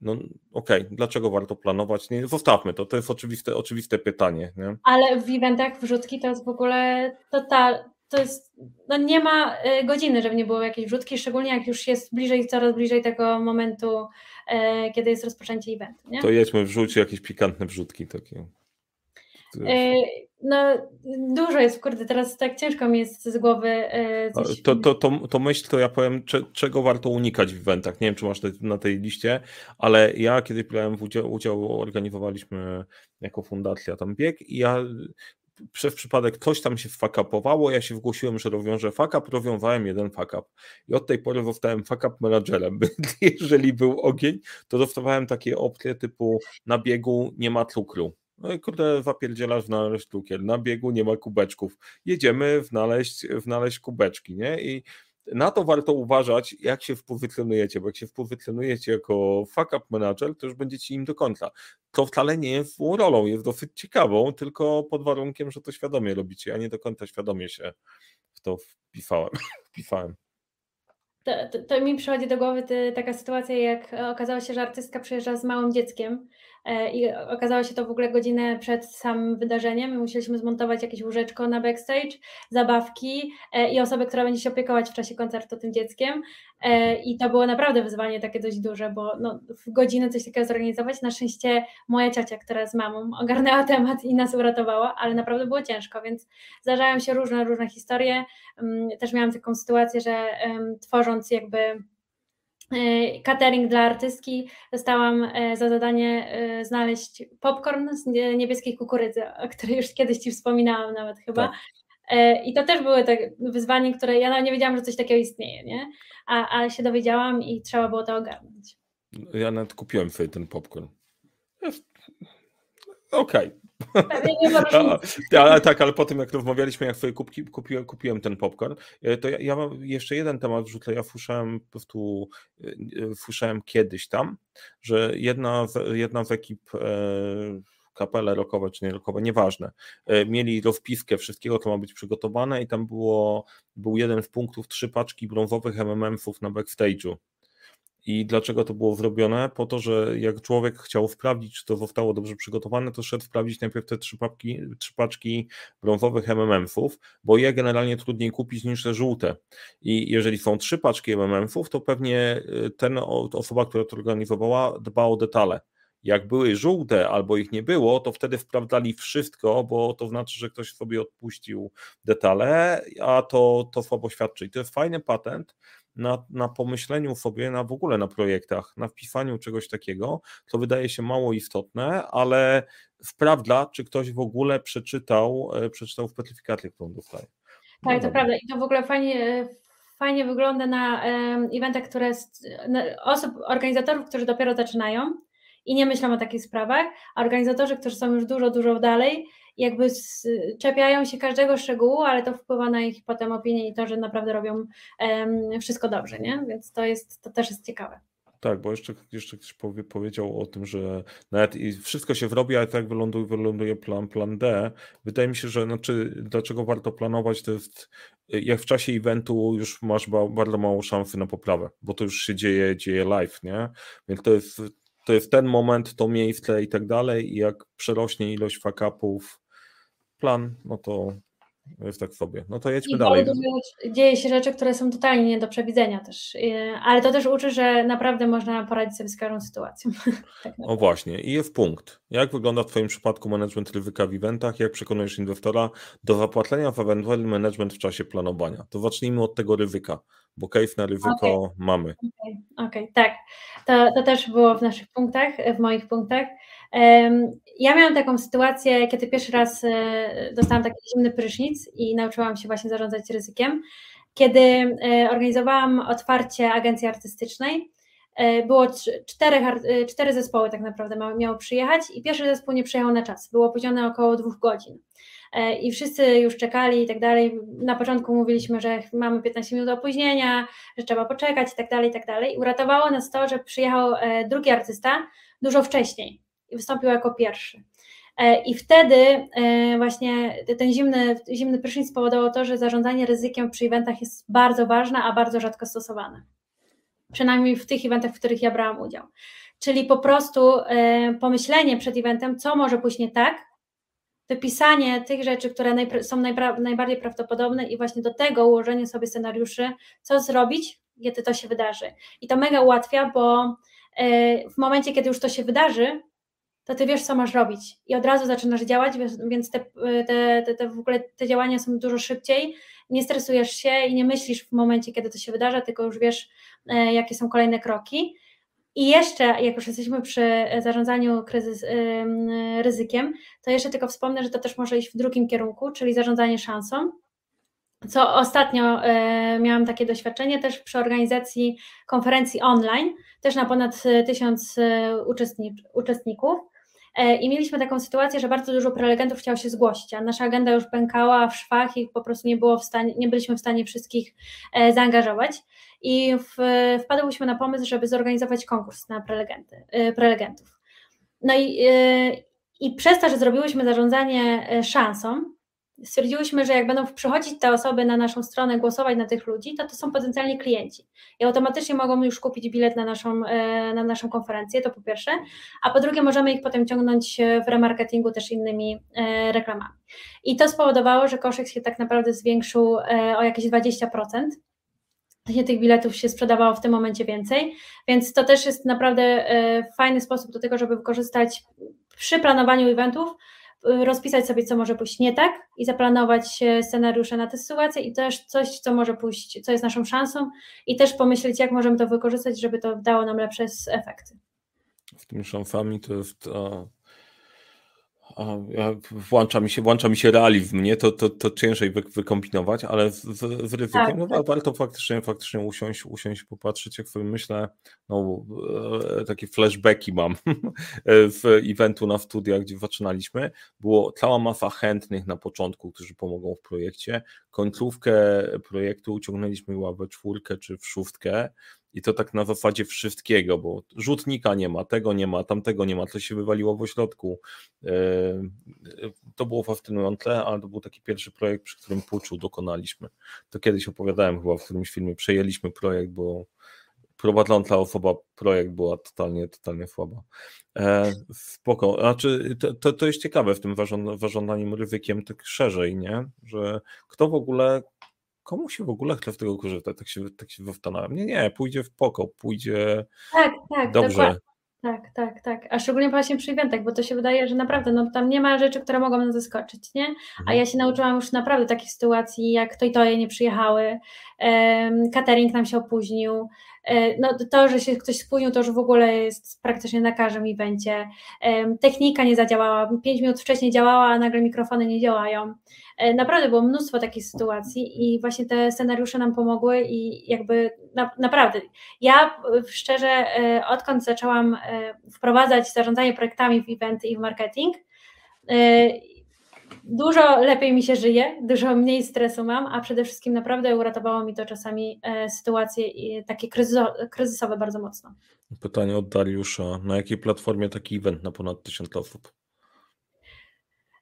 no okej, okay. dlaczego warto planować? Nie, zostawmy to, to jest oczywiste, oczywiste pytanie. Nie? Ale w eventach wrzutki to jest w ogóle total, to jest, no nie ma y, godziny, żeby nie było jakiejś wrzutki, szczególnie jak już jest bliżej, coraz bliżej tego momentu, e, kiedy jest rozpoczęcie eventu. Nie? To jedźmy wrzuć jakieś pikantne wrzutki takie. E, no, dużo jest, kurde, teraz tak ciężko mi jest z głowy e, coś... to, to, to, to myśl, to ja powiem, czego warto unikać w eventach. Nie wiem, czy masz te, na tej liście, ale ja kiedy brałem udział, udział, organizowaliśmy jako fundacja tam bieg i ja przez przypadek coś tam się fakapowało, ja się wgłosiłem, że rozwiążę fakap, rozwiązałem jeden fakap. I od tej pory zostałem fakap menadżerem. Jeżeli był ogień, to dostawałem takie opcje typu na biegu nie ma cukru. No i kurde, zapierdzielasz znaleźć cukier, na biegu nie ma kubeczków. Jedziemy znaleźć, znaleźć kubeczki, nie? I na to warto uważać, jak się wpływytlenujecie, bo jak się wpływytlenujecie jako fuck up manager, to już będziecie im do końca. To wcale nie jest rolą, jest dosyć ciekawą, tylko pod warunkiem, że to świadomie robicie. Ja nie do końca świadomie się w to wpisałem. wpisałem. To, to, to, mi przychodzi do głowy taka sytuacja, jak okazało się, że artystka przyjeżdża z małym dzieckiem e, i okazało się to w ogóle godzinę przed samym wydarzeniem. My musieliśmy zmontować jakieś łóżeczko na backstage, zabawki e, i osobę, która będzie się opiekować w czasie koncertu tym dzieckiem. i to było naprawdę wyzwanie takie dość duże, bo no, w godzinę coś takiego zorganizować. Na szczęście moja ciocia, która z mamą ogarnęła temat i nas uratowała, ale naprawdę było ciężko, więc zdarzają się różne, różne historie. Mm, też miałam taką sytuację, że tworząc jakby E, catering dla artystki dostałam e, za zadanie e, znaleźć popcorn z niebieskiej kukurydzy, o której już kiedyś Ci wspominałam nawet chyba. Tak. I to też były tak wyzwanie, które ja nie wiedziałam, że coś takiego istnieje, nie? A, ale się dowiedziałam i trzeba było to ogarnąć. Ja nawet kupiłem sobie ten popcorn. Okej, okay. Ale tak, ale po tym jak rozmawialiśmy, jak sobie kupi, kupiłem, kupiłem ten popcorn, e, to ja, ja mam jeszcze jeden temat wrzucę. Ja słyszałem tu, słyszałem kiedyś tam, że jedna, jedna z ekip e, kapele rockowe czy nie rockowe, nieważne, e, mieli rozpiskę wszystkiego, co ma być przygotowane i tam było, był jeden z punktów, trzy paczki brązowych MMM-ów na backstage'u i dlaczego to było zrobione? Po to, że jak człowiek chciał sprawdzić, czy to zostało dobrze przygotowane, to szedł sprawdzić najpierw te trzy, papki, trzy paczki brązowych MMM-ów, bo je generalnie trudniej kupić niż te żółte. I jeżeli są trzy paczki MMM-ów, to pewnie y, ten osoba, która to organizowała, dba o detale. Jak były żółte albo ich nie było, to wtedy sprawdzali wszystko, bo to znaczy, że ktoś sobie odpuścił detale, a to, to słabo świadczy. I to jest fajny patent, na, na pomyśleniu sobie, na w ogóle na projektach, na wpisaniu czegoś takiego, to wydaje się mało istotne, ale sprawdza, czy ktoś w ogóle przeczytał, e, przeczytał specyfikację, którą dostaje. No tak, to prawda. I to w ogóle fajnie, fajnie wygląda na eventach, które osób, organizatorów, którzy dopiero zaczynają i nie myślą o takich sprawach, a organizatorzy, którzy są już dużo, dużo dalej, jakby czepiają się każdego szczegółu, ale to wpływa na ich potem opinię i to, że naprawdę robią um, wszystko dobrze, nie? Więc to jest, to też jest ciekawe. Tak, bo jeszcze, jeszcze ktoś powie, powiedział o tym, że nawet i wszystko się wrobi, ale tak wyląduje, wyląduje plan, plan D. Wydaje mi się, że znaczy, dlaczego warto planować, to jest jak w czasie eventu już masz ba, bardzo mało szansy na poprawę, bo to już się dzieje, dzieje live, nie? Więc to jest, to jest ten moment, to miejsce i tak dalej i jak przerośnie ilość fakapów plan, no to jest tak sobie. No to jedźmy I dalej. Dzieje się rzeczy, które są totalnie nie do przewidzenia też, ale to też uczy, że naprawdę można poradzić sobie z każdą sytuacją. tak o właśnie, i jest punkt. Jak wygląda w Twoim przypadku management ryzyka w eventach? Jak przekonujesz inwestora do zapłacenia w eventualny management w czasie planowania? To zacznijmy od tego ryzyka, bo case na ryzyko okay. mamy. Okej, okay. okay. tak. To, to też było w naszych punktach, w moich punktach. Ja miałam taką sytuację, kiedy pierwszy raz e, dostałam taki zimny prysznic i nauczyłam się właśnie zarządzać ryzykiem. Kiedy e, organizowałam otwarcie agencji artystycznej, e, było cztery, cztery zespoły tak naprawdę miało przyjechać i pierwszy zespół nie przyjechał na czas, było opóźnione około dwóch godzin i wszyscy już czekali i tak dalej. Na początku mówiliśmy, że mamy 15 minut opóźnienia, że trzeba poczekać i tak dalej, i tak dalej. Uratowało nas to, że przyjechał drugi artysta dużo wcześniej i wystąpił jako pierwszy. E, I wtedy e, właśnie ten zimny, zimny prysznic spowodował to, że zarządzanie ryzykiem przy eventach jest bardzo ważne, a bardzo rzadko stosowane. Przynajmniej w tych eventach, w których ja brałam udział. Czyli po prostu e, pomyślenie przed eventem, co może pójść nie tak, wypisanie tych rzeczy, które są najbardziej prawdopodobne i właśnie do tego ułożenie sobie scenariuszy, co zrobić, kiedy to się wydarzy. I to mega ułatwia, bo w momencie, kiedy już to się wydarzy, to ty wiesz, co masz robić i od razu zaczynasz działać, więc te, te, te, te, w ogóle te działania są dużo szybciej, nie stresujesz się i nie myślisz w momencie, kiedy to się wydarza, tylko już wiesz, e, jakie są kolejne kroki. I jeszcze, jak już jesteśmy przy zarządzaniu kryzys, ryzykiem, to jeszcze tylko wspomnę, że to też może iść w drugim kierunku, czyli zarządzanie szansą. Co ostatnio e, miałam takie doświadczenie też przy organizacji konferencji online, też na ponad tysiąc e, uczestników. E, I mieliśmy taką sytuację, że bardzo dużo prelegentów chciało się zgłosić, a nasza agenda już pękała w szwach i po prostu nie, było w stanie, nie byliśmy w stanie wszystkich e, zaangażować. I w, wpadłyśmy na pomysł, żeby zorganizować konkurs na prelegenty, e, prelegentów. No i, i przez to, że zrobiłyśmy zarządzanie szansą, stwierdziłyśmy, że jak będą przychodzić te osoby na naszą stronę, głosować na tych ludzi, to to są potencjalnie klienci i automatycznie mogą już kupić bilet na naszą, e, na naszą konferencję, to po pierwsze, a po drugie możemy ich potem ciągnąć w remarketingu też innymi e, reklamami. I to spowodowało, że koszyk się tak naprawdę zwiększył e, o jakieś 20%. tych biletów się sprzedawało w tym momencie więcej, więc to też jest naprawdę fajny sposób do tego, żeby wykorzystać przy planowaniu eventów, rozpisać sobie, co może pójść nie tak i zaplanować scenariusze na tę sytuację i też coś, co może pójść, co jest naszą szansą i też pomyśleć, jak możemy to wykorzystać, żeby to dało nam lepsze efekty. W tym szamfami to jest włącza mi się, włącza mi się realizm, nie? To, to, to ciężej wy, wykombinować, ale w, w ryzykiem tak, no, tak. warto faktycznie, faktycznie usiąść, usiąść popatrzeć, jak sobie myślę, no e, takie flashbacki mam w eventu na studiach, gdzie zaczynaliśmy, było cała masa chętnych na początku, którzy pomogą w projekcie, końcówkę projektu uciągnęliśmy chyba we czwórkę czy w szóstkę, i to tak na zasadzie wszystkiego, bo rzutnika nie ma, tego nie ma, tamtego nie ma, coś się wywaliło w ośrodku. E, to było fascynujące, ale to był taki pierwszy projekt, przy którym puczu dokonaliśmy. To kiedyś opowiadałem chyba w którymś filmie, przejęliśmy projekt, bo prowadząca osoba projekt była totalnie, totalnie słaba. E, spoko. Znaczy, to, to, to jest ciekawe w tym zarządzaniem ryzykiem tak szerzej, nie? Że kto w ogóle komu się w ogóle chce w tego korzystać? Tak się, tak się zastanawiam. Nie, nie, pójdzie w poko, pójdzie tak, tak, dobrze. Dokładnie. Tak, tak, tak. A szczególnie właśnie przy eventach, bo to się wydaje, że naprawdę no, tam nie ma rzeczy, które mogą nas zaskoczyć, nie? A mhm. ja się nauczyłam już naprawdę takich sytuacji, jak to i to je nie przyjechały, um, catering nam się opóźnił, E, no to, że się ktoś spóźnił, to już w ogóle jest praktycznie na każdym evencie. Technika nie zadziałała, pięć minut wcześniej działała, a nagle mikrofony nie działają. E, naprawdę było mnóstwo takich sytuacji i właśnie te scenariusze nam pomogły i jakby na, naprawdę. Ja szczerze, e, odkąd zaczęłam wprowadzać zarządzanie projektami w eventy i w marketing, dużo lepiej mi się żyje, dużo mniej stresu mam, a przede wszystkim naprawdę uratowało mi to czasami e, sytuacje takie kryzysowe bardzo mocno. Pytanie od Dariusza. Na jakiej platformie taki event na ponad tysiąc osób?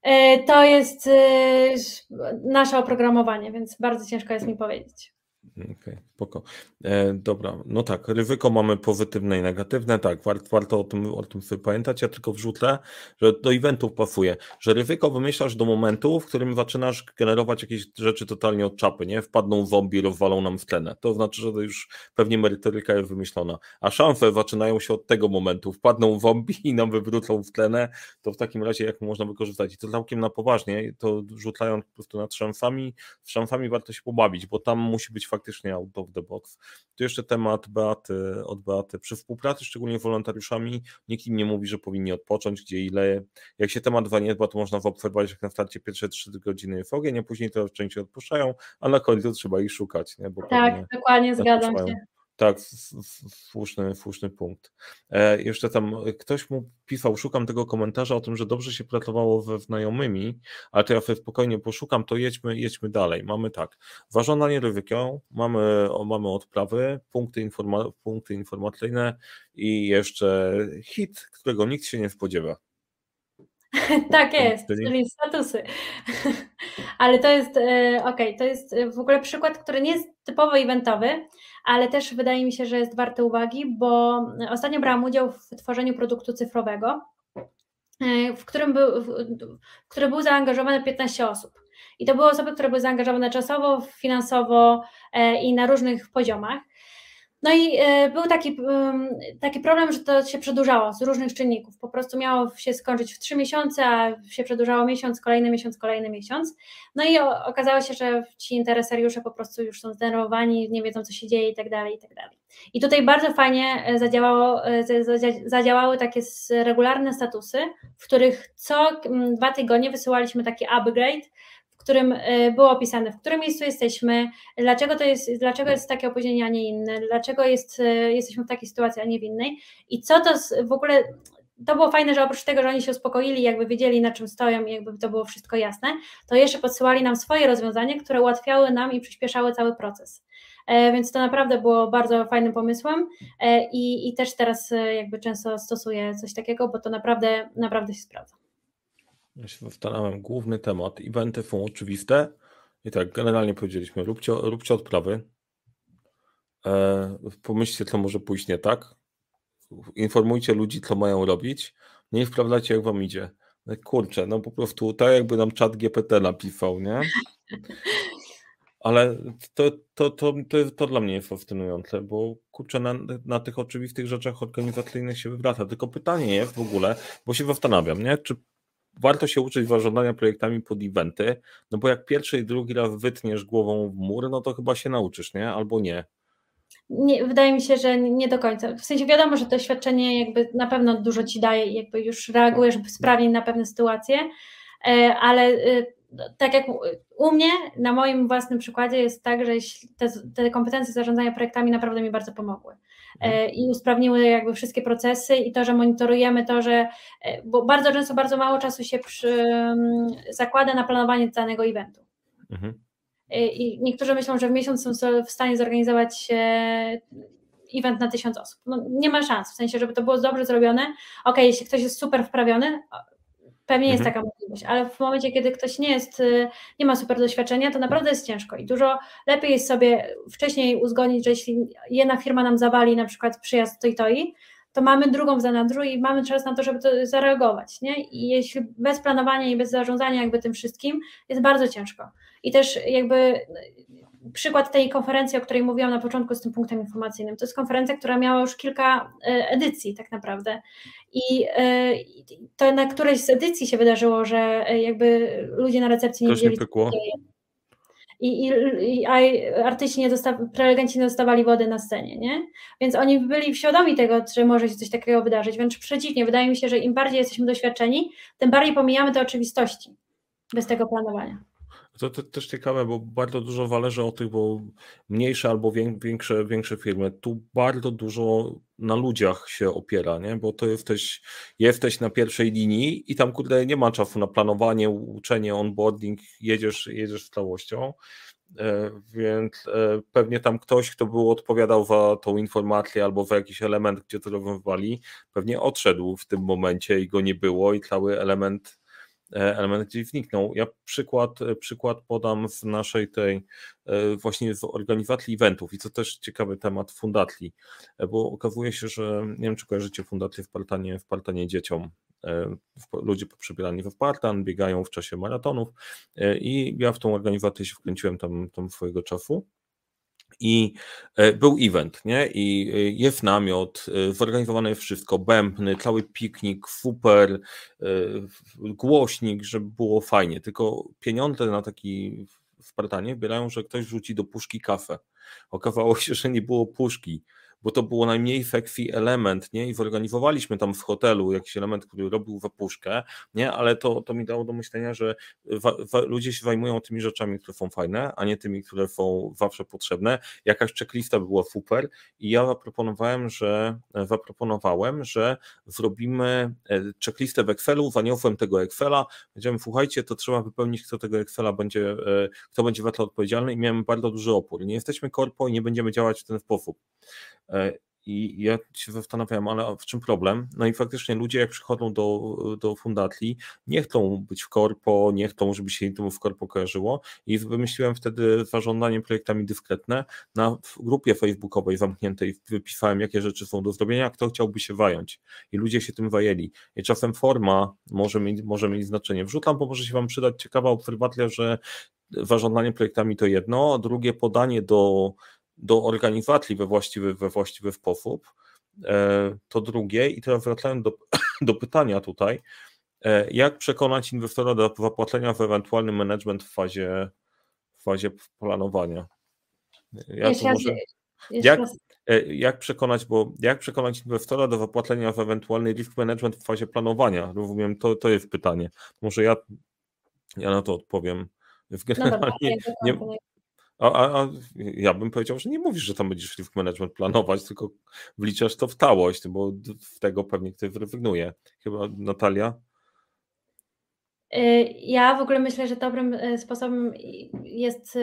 E, to jest e, nasze oprogramowanie, więc bardzo ciężko jest mi powiedzieć. Okej, okay, spoko. E, dobra, no tak, ryzyko mamy pozytywne i negatywne, tak, warto, o, tym, o tym sobie pamiętać, ja tylko wrzucę, że do eventów pasuje, że ryzyko wymyślasz do momentu, w którym zaczynasz generować jakieś rzeczy totalnie od czapy, nie? Wpadną zombie, rozwalą nam w tlenę, to znaczy, że to już pewnie merytoryka jest wymyślona, a szanse zaczynają się od tego momentu, wpadną zombie i nam wywrócą w tlenę, to w takim razie jak można wykorzystać? I to całkiem na poważnie, to rzucając po prostu nad szansami, z szansami warto się pobawić, bo tam musi być faktycznie out of the box. Tu jeszcze temat Beaty, od Beaty. Przy współpracy, szczególnie z wolontariuszami, nikt im nie mówi, że powinni odpocząć, gdzie ile. Jak się temat zaniedba, to można zaobserwować, jak na starcie pierwsze 3 godziny jest ogień, a później to części odpuszczają, a na końcu trzeba ich szukać. Nie? Bo tak, dokładnie, zgadzam się. Tak, słuszny, słuszny punkt. E, jeszcze tam ktoś mu pisał, szukam tego komentarza o tym, że dobrze się pracowało ze znajomymi, ale to ja sobie spokojnie poszukam, to jedźmy, jedźmy dalej. Mamy tak, ważone ryzyko, mamy, mamy odprawy, punkty, informa, punkty informacyjne i jeszcze hit, którego nikt się nie spodziewa. tak jest, czyli, czyli statusy. ale to jest, e, okej, okay, to jest w ogóle przykład, który nie jest typowo eventowy, ale też wydaje mi się, że jest warte uwagi, bo ostatnio brałam udział w tworzeniu produktu cyfrowego, e, w którym był, w który był zaangażowane 15 osób. I to były osoby, które były zaangażowane czasowo, finansowo e, i na różnych poziomach. No i e, był taki, taki problem, że to się przedłużało z różnych czynników. Po prostu miało się skończyć w trzy miesiące, a się przedłużało miesiąc, kolejny miesiąc, kolejny miesiąc. No i okazało się, że ci interesariusze po prostu już są zdenerwowani, nie wiedzą, co się dzieje i tak dalej, i tak dalej. I tutaj bardzo fajnie e, zadziałało, e, zadziałały takie regularne statusy, w których co dwa tygodnie wysyłaliśmy taki upgrade, którym e, było opisane, w którym miejscu jesteśmy, dlaczego to jest, dlaczego jest takie opóźnienie, a nie inne, dlaczego jest, e, jesteśmy w takiej sytuacji, a nie w innej. I co to w ogóle to było fajne, że oprócz tego, że oni się uspokoili, jakby wiedzieli na czym stoją i jakby to było wszystko jasne, to jeszcze podsyłali nam swoje rozwiązania, które ułatwiały nam i przyspieszały cały proces. E, więc to naprawdę było bardzo fajnym pomysłem i, i też teraz jakby często stosuję coś takiego, bo to naprawdę, naprawdę się sprawdza. Ja się zastanawiam, główny temat. Eventy są oczywiste. I tak, generalnie powiedzieliśmy, róbcie, róbcie odprawy. E, pomyślcie, co może pójść nie tak. Informujcie ludzi, co mają robić. Nie sprawdzajcie, jak wam idzie. No kurczę, no po prostu tak jakby nam czat GPT napisał, nie? Ale to, to, to, to, to dla mnie jest fascynujące, bo kurczę, na, na tych oczywistych rzeczach organizacyjnych się wywraca. Tylko pytanie jest w ogóle, bo się zastanawiam, nie? czy warto się uczyć zarządzania projektami pod eventy, no bo jak pierwszy i drugi raz wytniesz głową w mur, no to chyba się nauczysz, nie? Albo nie. Nie, wydaje mi się, że nie do końca. W sensie wiadomo, że doświadczenie jakby na pewno dużo ci daje i jakby już reagujesz sprawniej na pewne sytuacje, e, ale e, tak jak u mnie, na moim własnym przykładzie jest tak, że te, te kompetencje zarządzania projektami naprawdę mi bardzo pomogły. I usprawniły jakby wszystkie procesy i to, że monitorujemy to, że bo bardzo często bardzo mało czasu się przy, zakłada na planowanie danego eventu. Mhm. I niektórzy myślą, że w miesiąc są w stanie zorganizować event na tysiąc osób. No, nie ma szans, w sensie, żeby to było dobrze zrobione. Ok, jeśli ktoś jest super wprawiony, pewnie jest mhm. taka możliwość, ale w momencie, kiedy ktoś nie jest, y, nie ma super doświadczenia, to naprawdę jest ciężko i dużo lepiej jest sobie wcześniej uzgodnić, że jeśli jedna firma nam zawali na przykład przyjazd to i to i, to mamy drugą w zanadrzu i mamy czas na to, żeby to zareagować, nie? I jeśli bez planowania i bez zarządzania jakby tym wszystkim, jest bardzo ciężko. I też jakby przykład tej konferencji, o której mówiłam na początku z tym punktem informacyjnym, to jest konferencja, która miała już kilka e, edycji tak naprawdę i e, to na którejś z edycji się wydarzyło, że e, jakby ludzie na recepcji nie wiedzieli, i, i, i artyści nie dostawali, prelegenci nie dostawali wody na scenie, nie? Więc oni byli świadomi tego, że może się coś takiego wydarzyć, wręcz przeciwnie, wydaje mi się, że im bardziej jesteśmy doświadczeni, tym bardziej pomijamy te oczywistości bez tego planowania. To, to, też ciekawe, bo bardzo dużo zależy o tych, bo mniejsze albo większe, większe firmy, tu bardzo dużo na ludziach się opiera, nie? bo to jesteś, jesteś na pierwszej linii i tam kurde nie ma czasu na planowanie, uczenie, onboarding, jedziesz, jedziesz z całością. E, więc e, pewnie tam ktoś, kto był odpowiadał za tą informację albo za jakiś element, gdzie to rozwiązywali, pewnie odszedł w tym momencie i go nie było i cały element element gdzieś wniknął. Ja przykład, e, przykład podam w naszej tej e, właśnie w organizacji eventów i co też ciekawy temat fundatli, bo okazuje się, że nie wiem czy kojarzycie fundatli w Partanie, w Partanie dzieciom. Ludzie poprzebierani w Partan biegają w czasie maratonów i ja w tą organizację się wkręciłem tam, tam swojego czasu. I e, był event, nie? I e, jest namiot, e, zorganizowane jest wszystko, bębny, cały piknik, super, głośnik, żeby było fajnie. Tylko pieniądze na taki Spartanie wybierają, że ktoś rzuci do puszki kafę. Okazało się, że nie było puszki bo to było najmniej sexy element, nie? I zorganizowaliśmy tam w hotelu jakiś element, który robił wapuszkę, nie? Ale to, to mi dało do myślenia, że wa, wa, ludzie się zajmują tymi rzeczami, które są fajne, a nie tymi, które są zawsze potrzebne. Jakaś checklista była super i ja zaproponowałem, że zaproponowałem, że zrobimy e, checklistę w Excelu, zaniosłem tego Excela, będziemy, słuchajcie, to trzeba wypełnić, kto tego Excela będzie, e, kto będzie za to odpowiedzialny i miałem bardzo duży opór. Nie jesteśmy korpo i nie będziemy działać w ten sposób. E, I ja się zastanawiałem, ale w czym problem? No i faktycznie ludzie, jak przychodzą do, do fundacji, nie chcą być w korpo, nie chcą, żeby się im w korpo kojarzyło. I wymyśliłem wtedy zarządzanie projektami dyskretne. Na grupie facebookowej zamkniętej wypisałem, jakie rzeczy są do zrobienia, kto chciałby się wająć. I ludzie się tym wajęli. I czasem forma może mieć, może mieć znaczenie. Wrzucam, bo może się Wam przydać ciekawa obserwacja, że zarządzanie projektami to jedno, a drugie podanie do do organizacji we właściwy, we właściwy sposób. E, to drugie, i teraz wracając do, do pytania tutaj, e, jak przekonać inwestora do zapłacenia w ewentualny management w fazie, w fazie planowania? Ja może, jak, e, jak przekonać, bo jak przekonać inwestora do zapłacenia w ewentualny risk management w fazie planowania? Rozumiem, to, to jest pytanie. Może ja, ja na to odpowiem. Generalnie no dobra, nie, a, a, a, ja bym powiedział, że nie mówisz, że tam będziesz risk management planować, tylko wliczasz to w całość, bo w tego pewnie ktoś zrezygnuje. Chyba Natalia? Y, ja w ogóle myślę, że dobrym y, sposobem jest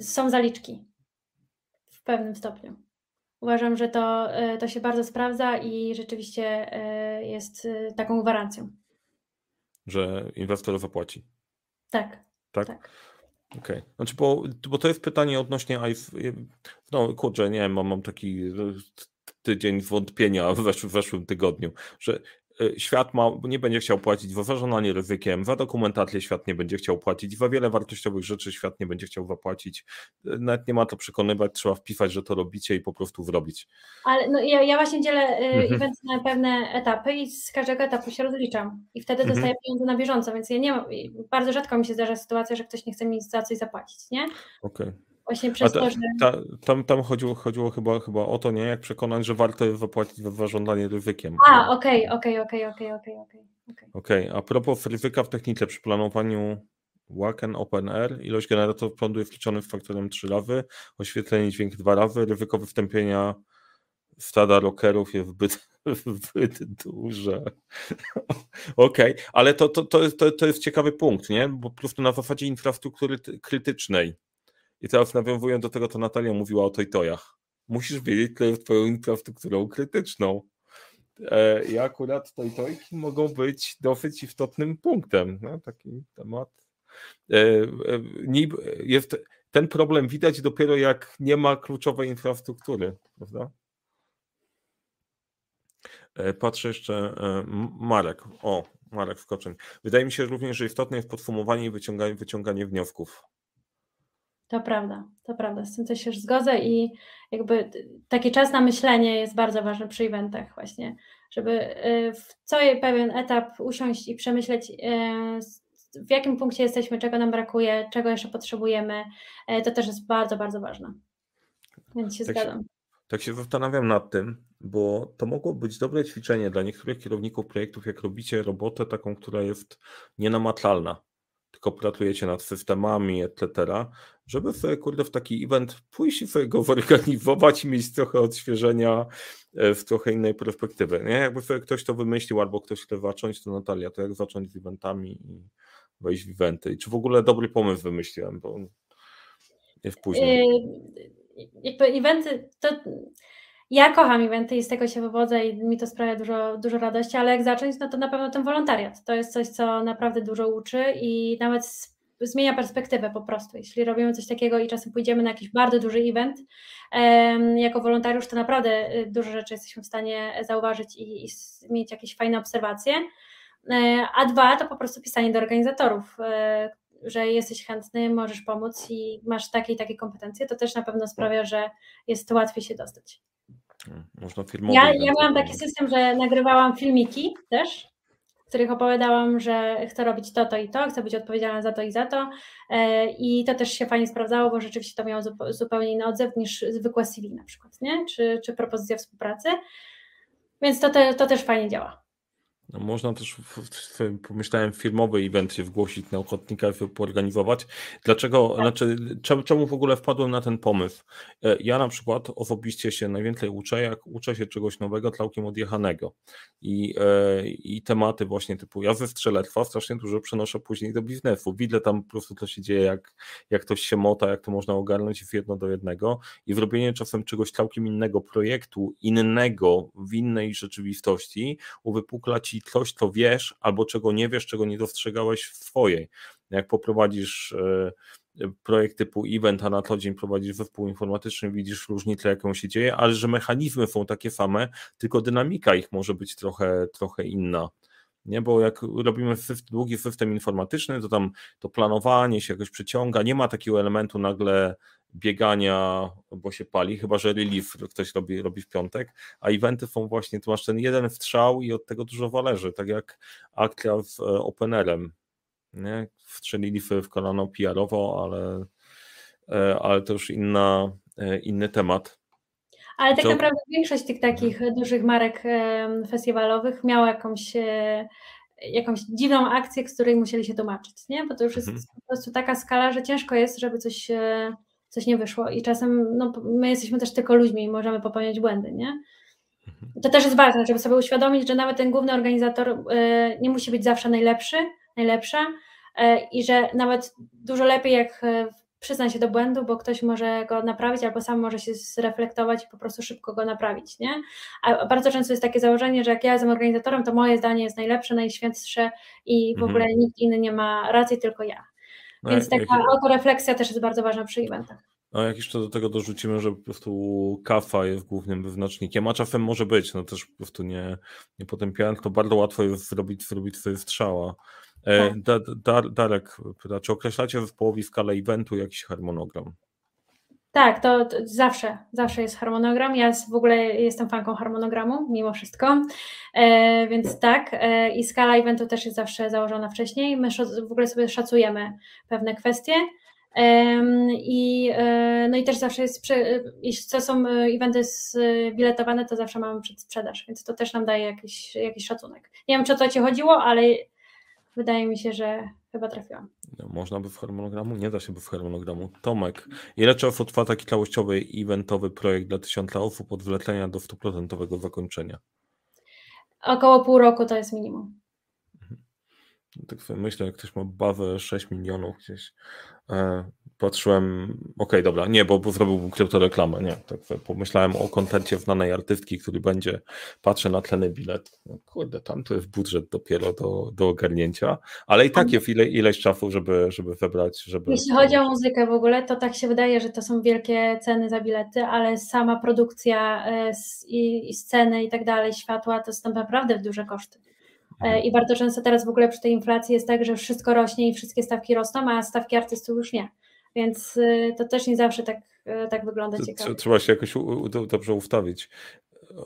są zaliczki w pewnym stopniu. Uważam, że to, y, to się bardzo sprawdza i rzeczywiście jest taką gwarancją. Że inwestor zapłaci. Tak. Tak? tak. Okej. Okay. Znaczy, bo, bo to jest pytanie odnośnie No kurczę, nie mam, mam taki tydzień wątpienia w wesz, weszłym tygodniu, że świat ma, nie będzie chciał płacić za zarządzanie ryzykiem, za dokumentację świat nie będzie chciał płacić, za wiele wartościowych rzeczy świat nie będzie chciał zapłacić. Y, nawet nie ma to przekonywać, trzeba wpisać, że to robicie i po prostu zrobić. Ale no, ja, ja właśnie dzielę mhm. eventy na pewne etapy i z każdego etapu się rozliczam i wtedy mhm. dostaję pieniądze na bieżąco, więc ja nie mam, bardzo rzadko mi się zdarza sytuacja, że ktoś nie chce mi za coś zapłacić, nie? Okej. Okay. Właśnie przez ta, to, że... Ta, tam tam chodziło, chodziło chyba, chyba o to, nie? Jak przekonać, że warto zapłacić za zażądanie ryzykiem. A, okej, okej, okej, okej, okej, okej. Okej, a propos ryzyka w technice przy planowaniu Waken OpenR, ilość generatorów prądu jest liczony w faktorem 3 razy, oświetlenie dźwięk 2 razy, ryzyko wystąpienia stada rockerów jest zbyt, zbyt duże. Okej, okay. ale to, to, to, jest, to, to jest ciekawy punkt, nie? Bo po prostu na zasadzie infrastruktury krytycznej i teraz nawiązując do tego, co Natalia mówiła o tojtojach. Musisz wiedzieć, co jest twoją infrastrukturą krytyczną. E, I akurat tojtojki mogą być dosyć istotnym punktem. No, taki temat. E, e, jest, ten problem widać dopiero jak nie ma kluczowej infrastruktury, prawda? Patrzę jeszcze, Marek, o, Marek Wkoczeń. Wydaje mi się również, że istotne jest podsumowanie i wyciąganie, wyciąganie wniosków. To prawda, to prawda, z tym też się zgodzę i jakby taki czas na myślenie jest bardzo ważny przy eventach właśnie, żeby y, w co pewien etap usiąść i przemyśleć y, w jakim punkcie jesteśmy, czego nam brakuje, czego jeszcze potrzebujemy, y, to też jest bardzo, bardzo ważne. Więc się tak zgadzam. Się, tak się zastanawiam nad tym, bo to mogło być dobre ćwiczenie dla niektórych kierowników projektów, jak robicie robotę taką, która jest nienamatlalna tylko pracujecie nad systemami, etc., żeby sobie, kurde, w taki event pójść i sobie go zorganizować i mieć trochę odświeżenia e, w trochę innej perspektywy. Nie? Jakby sobie ktoś to wymyślił albo ktoś chce zacząć, to Natalia, to jak zacząć z eventami i wejść w eventy? I czy w ogóle dobry pomysł wymyśliłem, bo jest później. Yy, eventy, to ja kocham eventy i z tego się wywodzę i mi to sprawia dużo, dużo radości, ale jak zacząć, no to na pewno ten wolontariat. To jest coś, co naprawdę dużo uczy i nawet zmienia perspektywę po prostu. Jeśli robimy coś takiego i czasem pójdziemy na jakiś bardzo duży event, jako wolontariusz, to naprawdę y, dużo rzeczy jesteśmy w stanie zauważyć i, i mieć jakieś fajne obserwacje. E, a dwa to po prostu pisanie do organizatorów, e, że jesteś chętny, możesz pomóc i masz takie i takie kompetencje, to też na pewno sprawia, że jest łatwiej się dostać. Można. Ja, ja miałam taki system, że nagrywałam filmiki też, w których opowiadałam, że chcę robić to, to i to, chcę być odpowiedzialna za to i za to. E, I to też się fajnie sprawdzało, bo rzeczywiście to miało zupełnie inny odzew niż zwykłe CV na przykład, nie? Czy, czy propozycja współpracy. Więc to, te, to też fajnie działa. No, można też, w, w, pomyślałem, filmowy event się wgłosić na ochotnika i poorganizować. Dlaczego, tak. znaczy, czemu, czemu w ogóle wpadłem na ten pomysł? E, ja na przykład osobiście się najwięcej uczę, jak uczę się czegoś nowego całkiem odjechanego. I, e, i tematy właśnie typu ja ze strzelectwa strasznie dużo przenoszę później do biznesu. Widzę tam po prostu, co się dzieje, jak, jak ktoś się mota, jak to można ogarnąć w jedno do jednego i zrobienie czasem czegoś całkiem innego projektu, innego, w innej rzeczywistości, uwypukla ci coś, co wiesz, albo czego nie wiesz, czego nie dostrzegałeś w swojej. Jak poprowadzisz e, projekt typu event, a na co dzień prowadzisz zespół informatyczny, widzisz różnicę, jaką się dzieje, ale że mechanizmy są takie same, tylko dynamika ich może być trochę, trochę inna. Nie, bo jak robimy długi system informatyczny, to tam to planowanie się jakoś przyciąga, nie ma takiego elementu nagle biegania, bo się pali, chyba że relief ktoś robi, robi w piątek, a eventy są właśnie, tu masz ten jeden wstrzał i od tego dużo zależy, tak jak akcja z e, Openerem, nie? Wstrzelili w kolano PR-owo, ale, e, ale to już inna, e, inny temat. Ale tak to... naprawdę większość tych takich dużych marek festiwalowych miała jakąś jakąś dziwną akcję, z której musieli się tłumaczyć, nie? Bo to już jest mhm. po prostu taka skala, że ciężko jest, żeby coś coś nie wyszło i czasem no, my jesteśmy też tylko ludźmi i możemy popełniać błędy, nie? Mhm. To też jest ważne, żeby sobie uświadomić, że nawet ten główny organizator y, nie musi być zawsze najlepszy, najlepsza y, i że nawet dużo lepiej jak y, przyzna się do błędu, bo ktoś może go naprawić albo sam może się zreflektować i po prostu szybko go naprawić, nie? A bardzo często jest takie założenie, że jak ja jestem organizatorem, to moje zdanie jest najlepsze, najświętsze i w mhm. ogóle nikt inny nie ma racji, tylko ja. No Więc taka autorefleksja też jest bardzo ważna przy eventach. A jak jeszcze do tego dorzucimy, że po prostu kafa jest głównym wyznacznikiem, a czasem może być, no też po prostu nie, nie potępiając, to bardzo łatwo jest zrobić, zrobić sobie strzała. E, tak. da, da, Darek pyta, czy określacie w połowie skalę eventu jakiś harmonogram? Tak, to, to, zawsze, zawsze jest harmonogram. Ja w ogóle jestem fanką harmonogramu, mimo wszystko, e, więc tak. E, I skala eventu też jest zawsze założona wcześniej. My w ogóle sobie szacujemy pewne kwestie. I, e, no i też zawsze jest, jeśli co są eventy zbiletowane, to zawsze mamy przedsprzedaż, więc to też nam daje jakiś, jakiś szacunek. Nie wiem, czy o to Ci chodziło, ale wydaje mi się, że chyba trafiłam. No, można by w harmonogramu? Nie da się by w harmonogramu. Tomek, ile czasu trwa taki całościowy, eventowy projekt dla tysiąca osób od wlecenia do stuprocentowego zakończenia? Około pół roku to jest minimum. Mhm. No tak sobie myślę, jak ktoś ma bawę 6 milionów gdzieś, E, patrzyłem, okej, okay, dobra, nie, bo, zrobiłbym kryptoreklamę, nie, tak pomyślałem o kontencie znanej artystki, który będzie, patrzę na tleny bilet, no, kurde, tam to jest budżet dopiero do, do ogarnięcia, ale i tak jest ile, ileś czasu, żeby, żeby wybrać, żeby... Jeśli chodzi o muzykę w ogóle, to tak się wydaje, że to są wielkie ceny za bilety, ale sama produkcja e, i, i sceny i tak dalej, światła, to są naprawdę duże koszty. E, I bardzo często teraz w ogóle przy tej inflacji jest tak, że wszystko rośnie i wszystkie stawki rosną, a stawki artystów już nie. Więc y, to też nie zawsze tak, y, tak wygląda ciekawie. Trzeba się jakoś dobrze ustawić.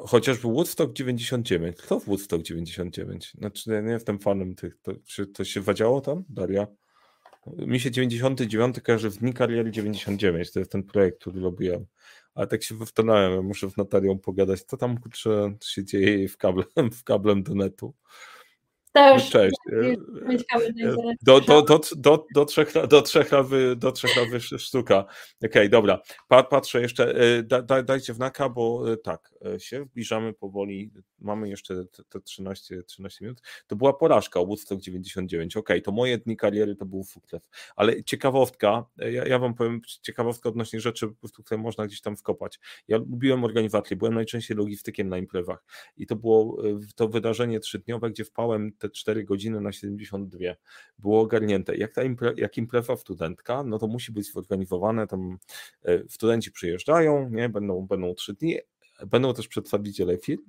Chociażby Woodstock 99. Kto w Woodstock 99? Znaczy, ja nie jestem fanem tych. To, czy to się wadziało tam, Daria? Mi się 99 kojarzy w dni kariery 99. To jest ten projekt, który robiłem. Ale tak się wywtonąłem, muszę z Natalią pogadać, co tam kurczę, się dzieje w kablem, w kablem do netu. Już Cześć. Do, do, do, do, do, trzech, do, trzech razy, do trzech razy sztuka. Okej, okay, dobra. Patrzę jeszcze, e, da, da, dajcie wnaka, bo e, tak, e, się zbliżamy powoli, mamy jeszcze te 13, 13 minut. To była porażka, Woodstock 99. Okej, okay, to moje dni kariery to był Fuklew. Ale ciekawostka, ja, ja wam powiem ciekawostka odnośnie rzeczy, które można gdzieś tam wkopać. Ja lubiłem organizację, byłem najczęściej logistykiem na imprezach i to było to wydarzenie trzydniowe, gdzie wpałem te 4 godziny na 72 było ogarnięte. Jak, ta impre, jak impreza studentka, no to musi być zorganizowane, tam e, studenci przyjeżdżają, nie, będą, będą 3 dni, będą też przedstawiciele firm.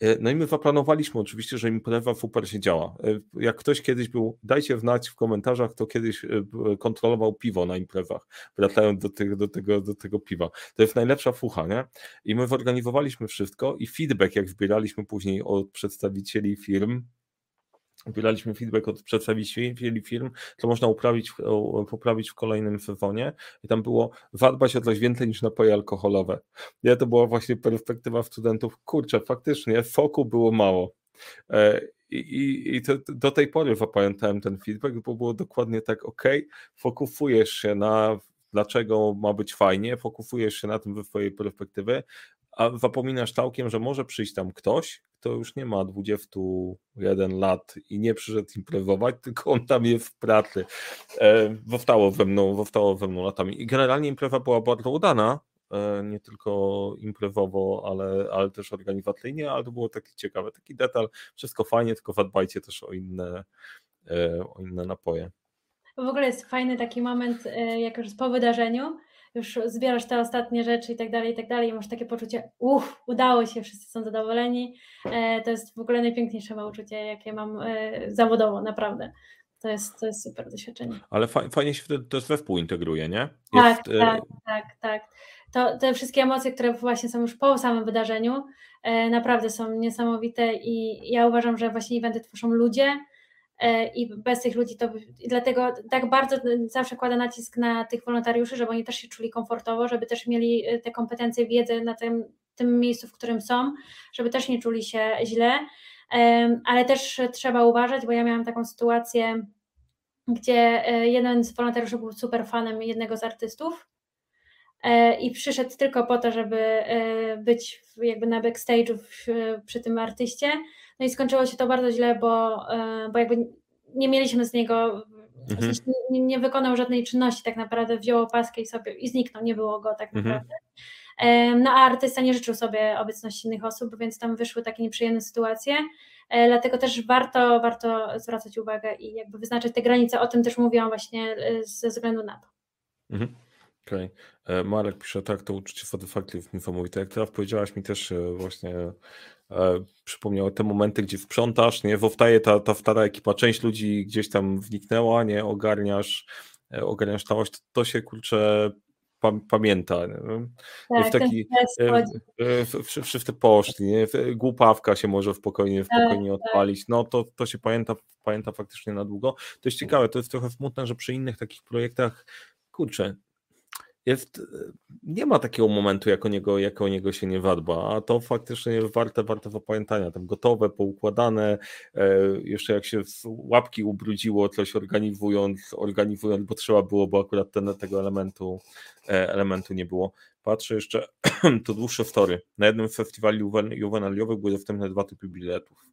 E, no i my zaplanowaliśmy oczywiście, że impreza super się działa. E, jak ktoś kiedyś był, dajcie znać w komentarzach, kto kiedyś kontrolował piwo na imprezach, wracając do, tych, do, tego, do tego piwa. To jest najlepsza fucha, nie? I my zorganizowaliśmy wszystko i feedback, jak zbieraliśmy później od przedstawicieli firm, Zbieraliśmy feedback od przedstawicieli firm, co można uprawić, poprawić w kolejnym sezonie. I tam było zadbać o coś więcej niż napoje alkoholowe. Ja to była właśnie perspektywa studentów. Kurczę, faktycznie foku było mało. E, I, i, i to, do tej pory zapamiętałem ten feedback, bo było dokładnie tak, ok, fokusujesz się na dlaczego ma być fajnie, fokusujesz się na tym ze swojej perspektywy, a zapominasz całkiem, że może przyjść tam ktoś, kto już nie ma 21 lat i nie przyszedł imprezować, tylko on tam jest w pracy. E, zostało we mną, zostało mną latami. I generalnie impreza była bardzo udana, e, nie tylko imprezowo, ale, ale też organizacyjnie, ale to było taki ciekawe, taki detal, wszystko fajnie, tylko zadbajcie też o inne, e, o inne napoje. W ogóle jest fajny taki moment, e, jak już po wydarzeniu, już zbierasz te ostatnie rzeczy i tak dalej, i tak dalej, i masz takie poczucie, uff, udało się, wszyscy są zadowoleni. E, to jest w ogóle najpiękniejsze uczucie, jakie mam e, zawodowo, naprawdę. To jest, to jest super doświadczenie. Ale fajnie się to we wpół integruje, nie? Tak, jest, tak, tak, tak, tak. To, te wszystkie emocje, które właśnie są już po samym wydarzeniu, naprawdę są niesamowite i ja uważam, że właśnie eventy tworzą ludzie, E, i bez tych ludzi to i dlatego tak bardzo zawsze kładę nacisk na tych wolontariuszy, żeby oni też się czuli komfortowo, żeby też mieli e, te kompetencje, wiedzę na tym, tym miejscu, w którym są, żeby też nie czuli się źle, ale też trzeba uważać, bo ja miałam taką sytuację, gdzie e, jeden z wolontariuszy był super fanem jednego z artystów i przyszedł tylko po to, żeby być jakby na backstage'u przy tym artyście, no i skończyło się to bardzo źle, bo, e, bo jakby nie mieliśmy z niego, mhm. w sensie nie, nie, wykonał żadnej czynności tak naprawdę, wziął opaskę i sobie i zniknął, nie było go tak mhm. naprawdę. Mhm. No a artysta nie życzył sobie obecności innych osób, więc tam wyszły takie nieprzyjemne sytuacje. E, dlatego też warto, warto zwracać uwagę i jakby wyznaczać te granice. O tym też mówiłam właśnie ze względu na to. Mhm. Okej. Okay. Marek pisze, tak, to uczucie satyfakcji niesamowite. Jak teraz powiedziałaś mi też właśnie e, przypomniało te momenty, gdzie sprzątasz, nie, wowtaje ta, ta stara ekipa, część ludzi gdzieś tam wniknęła, nie, ogarniasz, ogarniasz całość, to, to się kurczę pamięta. Tak, w taki, wszyscy poszli, nie? głupawka się może w spokojnie, w tak, odpalić. Tak. No to, to się pamięta, pamięta faktycznie na długo. To jest ciekawe, to jest trochę smutne, że przy innych takich projektach, kurczę, jest, nie ma takiego momentu, jak o, niego, jak o niego się nie wadba, a to faktycznie jest warte, warte zapamiętania, tam gotowe, poukładane, e, jeszcze jak się łapki ubrudziło, coś organizując, organizując, bo trzeba było, bo akurat ten, tego elementu, e, elementu nie było. Patrzę jeszcze, to dłuższe story. Na jednym festiwalu juwenaliowym były dostępne dwa typy biletów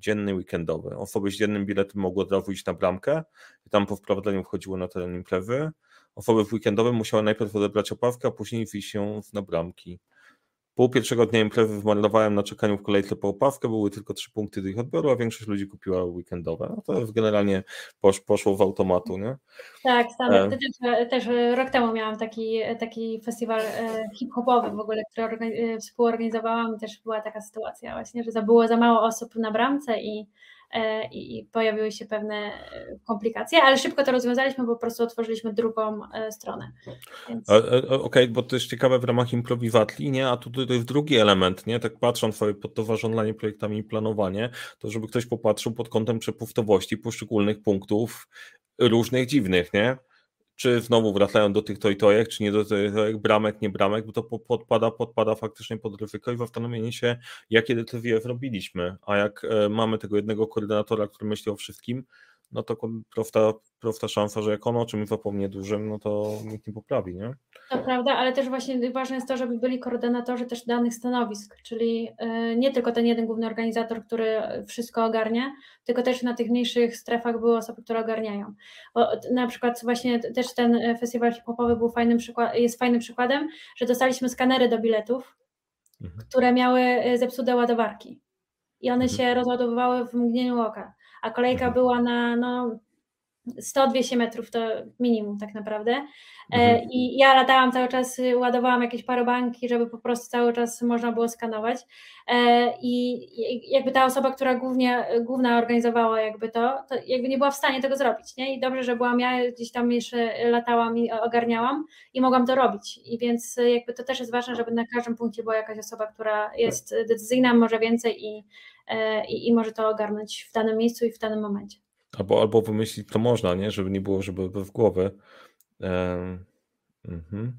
dzienny, weekendowy. Osoby z dziennym biletem mogły od razu iść na bramkę i tam po wprowadzeniu wchodziło na teren imprezy. Osoby w weekendowym musiały najpierw odebrać opawkę, a później się na bramki. Pół pierwszego dnia imprezy wmarnowałem na czekaniu w kolejce po opawkę, były tylko trzy punkty do ich odbioru, a większość ludzi kupiła weekendowe. No to generalnie posz, poszło w automatu, nie? Tak, standard. E... Też, też, rok temu miałam taki, taki festiwal e, hip-hopowy w ogóle, który e, współorganizowałam i też była taka sytuacja właśnie, że było za mało osób na bramce i E, i pojawiły się pewne e, komplikacje, ale szybko to rozwiązaliśmy, bo po prostu otworzyliśmy drugą e, stronę. Więc... Okej, okay, bo to jest ciekawe w ramach improwizatli, nie? A tu jest drugi element, nie? Tak patrząc sobie pod to zarządzanie projektami i planowanie, to żeby ktoś popatrzył pod kątem przepustowości poszczególnych punktów różnych dziwnych, nie? Czy znowu wracają do tych tojtojek, czy nie do tojtojek, bramek, nie bramek, bo to podpada, podpada faktycznie pod ryzyko i zastanowienie się, jakie decyzje zrobiliśmy, a jak e, mamy tego jednego koordynatora, który myśli o wszystkim, no to prosta, prosta szansa, że jak on o czymś zapomnie dużym, no to nikt nie poprawi, nie? To prawda, ale też właśnie ważne jest to, żeby byli koordynatorzy też danych stanowisk, czyli y, nie tylko ten jeden główny organizator, który wszystko ogarnia, tylko też na tych mniejszych strefach były osoby, które ogarniają. Bo na przykład właśnie też ten festiwal hip-hopowy był fajnym przykład, jest fajnym przykładem, że dostaliśmy skanery do biletów, mhm. które miały y, zepsute ładowarki i one mhm. się rozładowywały w mgnieniu oka a kolejka była na no, 100-200 metrów to minimum tak naprawdę. E, mhm. I ja latałam cały czas, ładowałam jakieś parobanki, żeby po prostu cały czas można było skanować. E, I jakby ta osoba, która głównie, główna organizowała jakby to, to jakby nie była w stanie tego zrobić. Nie? I dobrze, że byłam ja, gdzieś tam jeszcze latałam i ogarniałam i mogłam to robić. I więc jakby to też jest ważne, żeby na każdym punkcie była jakaś osoba, która jest decyzyjna, może więcej i, e, i, i może to ogarnąć w danym miejscu i w danym momencie. Albo, albo wymyślić to można, nie? Żeby nie było, żeby w głowy. Um, mhm.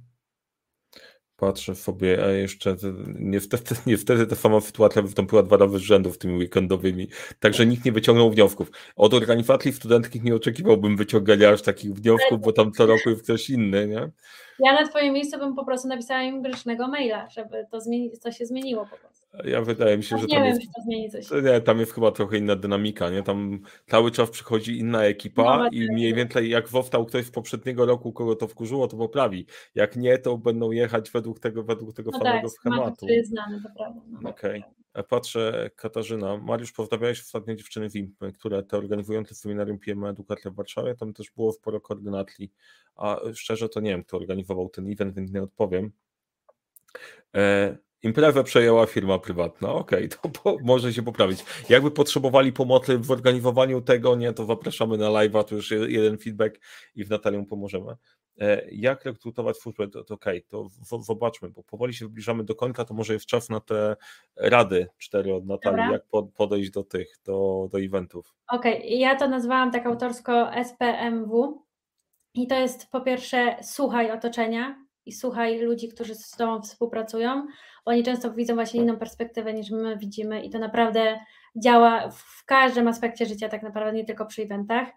Patrzę sobie, a jeszcze niestety, niestety ta sama sytuacja wystąpiła dwa razy z rzędu tymi weekendowymi, także nikt nie wyciągnął wniosków. Od organizacji studenckich nie oczekiwałbym wyciągania aż takich wniosków, bo tam co roku jest ktoś inny, nie? Ja na twoim miejscu bym po prostu napisała im grzecznego maila, żeby to, zmieni- to się zmieniło po prostu. Ja wydaje mi się, że tam wiem, jest, to zmieni coś. Nie, tam jest chyba trochę inna dynamika, nie? Tam cały czas przychodzi inna ekipa no, i mniej więcej jak wowstał ktoś z poprzedniego roku, kogo to wkurzyło, to poprawi. Jak nie, to będą jechać według tego, według tego no samego tak, schematu. To jest znany, to prawda. No. Okej. Okay. Patrzę, Katarzyna. Mariusz, pozdrawiałeś ostatnio dziewczyny WIMP, które te organizujące seminarium PM Edukacja w Warszawie. Tam też było sporo koordynacji. A szczerze to nie wiem, kto organizował ten event, więc nie odpowiem. E, Imprezę przejęła firma prywatna. Okej, okay, to może się poprawić. Jakby potrzebowali pomocy w organizowaniu tego, nie, to zapraszamy na live'a, to już jeden feedback i w Natalią pomożemy. E, jak rekrutować służbę? To, to okej, okay, to zobaczmy, bo powoli się zbliżamy do końca, to może jest czas na te rady cztery od Natalii, Dobra. jak podejść do tych, do, do eventów. Okej, okay. ja to nazwałam tak autorsko SPMW i to jest po pierwsze słuchaj otoczenia, i słuchaj ludzi, którzy z Tobą współpracują, oni często widzą właśnie inną perspektywę niż my widzimy i to naprawdę działa w każdym aspekcie życia, tak naprawdę nie tylko przy eventach.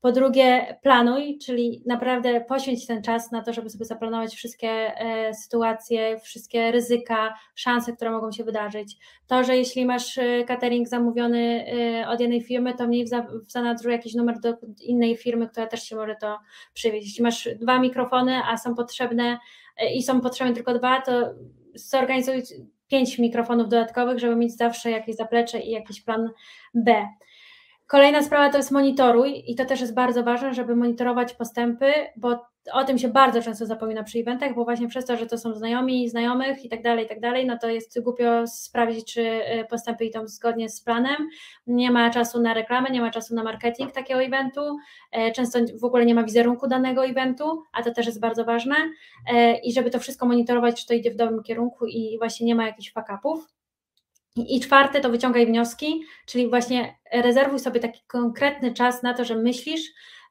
Po drugie, planuj, czyli naprawdę poświęć ten czas na to, żeby sobie zaplanować wszystkie e, sytuacje, wszystkie ryzyka, szanse, które mogą się wydarzyć. To, że jeśli masz e, catering zamówiony e, od jednej firmy, to mniej w, za, w zanadrzu jakiś numer do innej firmy, która też się może to przywieźć. Jeśli masz dwa mikrofony, a są potrzebne i są potrzebne tylko dwa, to zorganizuj pięć mikrofonów dodatkowych, żeby mieć zawsze jakieś zaplecze i jakiś plan B. Kolejna sprawa to jest monitoruj i to też jest bardzo ważne, żeby monitorować postępy, bo o tym się bardzo często zapomina przy eventach, bo właśnie przez to, że to są znajomi, znajomych i tak dalej, i tak dalej, no to jest głupio sprawdzić, czy y, postępy idą zgodnie z planem. Nie ma czasu na reklamę, nie ma czasu na marketing takiego eventu, e, często w ogóle nie ma wizerunku danego eventu, a to też jest bardzo ważne e, i żeby to wszystko monitorować, czy to idzie w dobrym kierunku i właśnie nie ma jakichś fakapów. I czwarte to wyciągaj wnioski, czyli właśnie rezerwuj sobie taki konkretny czas na to, że myślisz,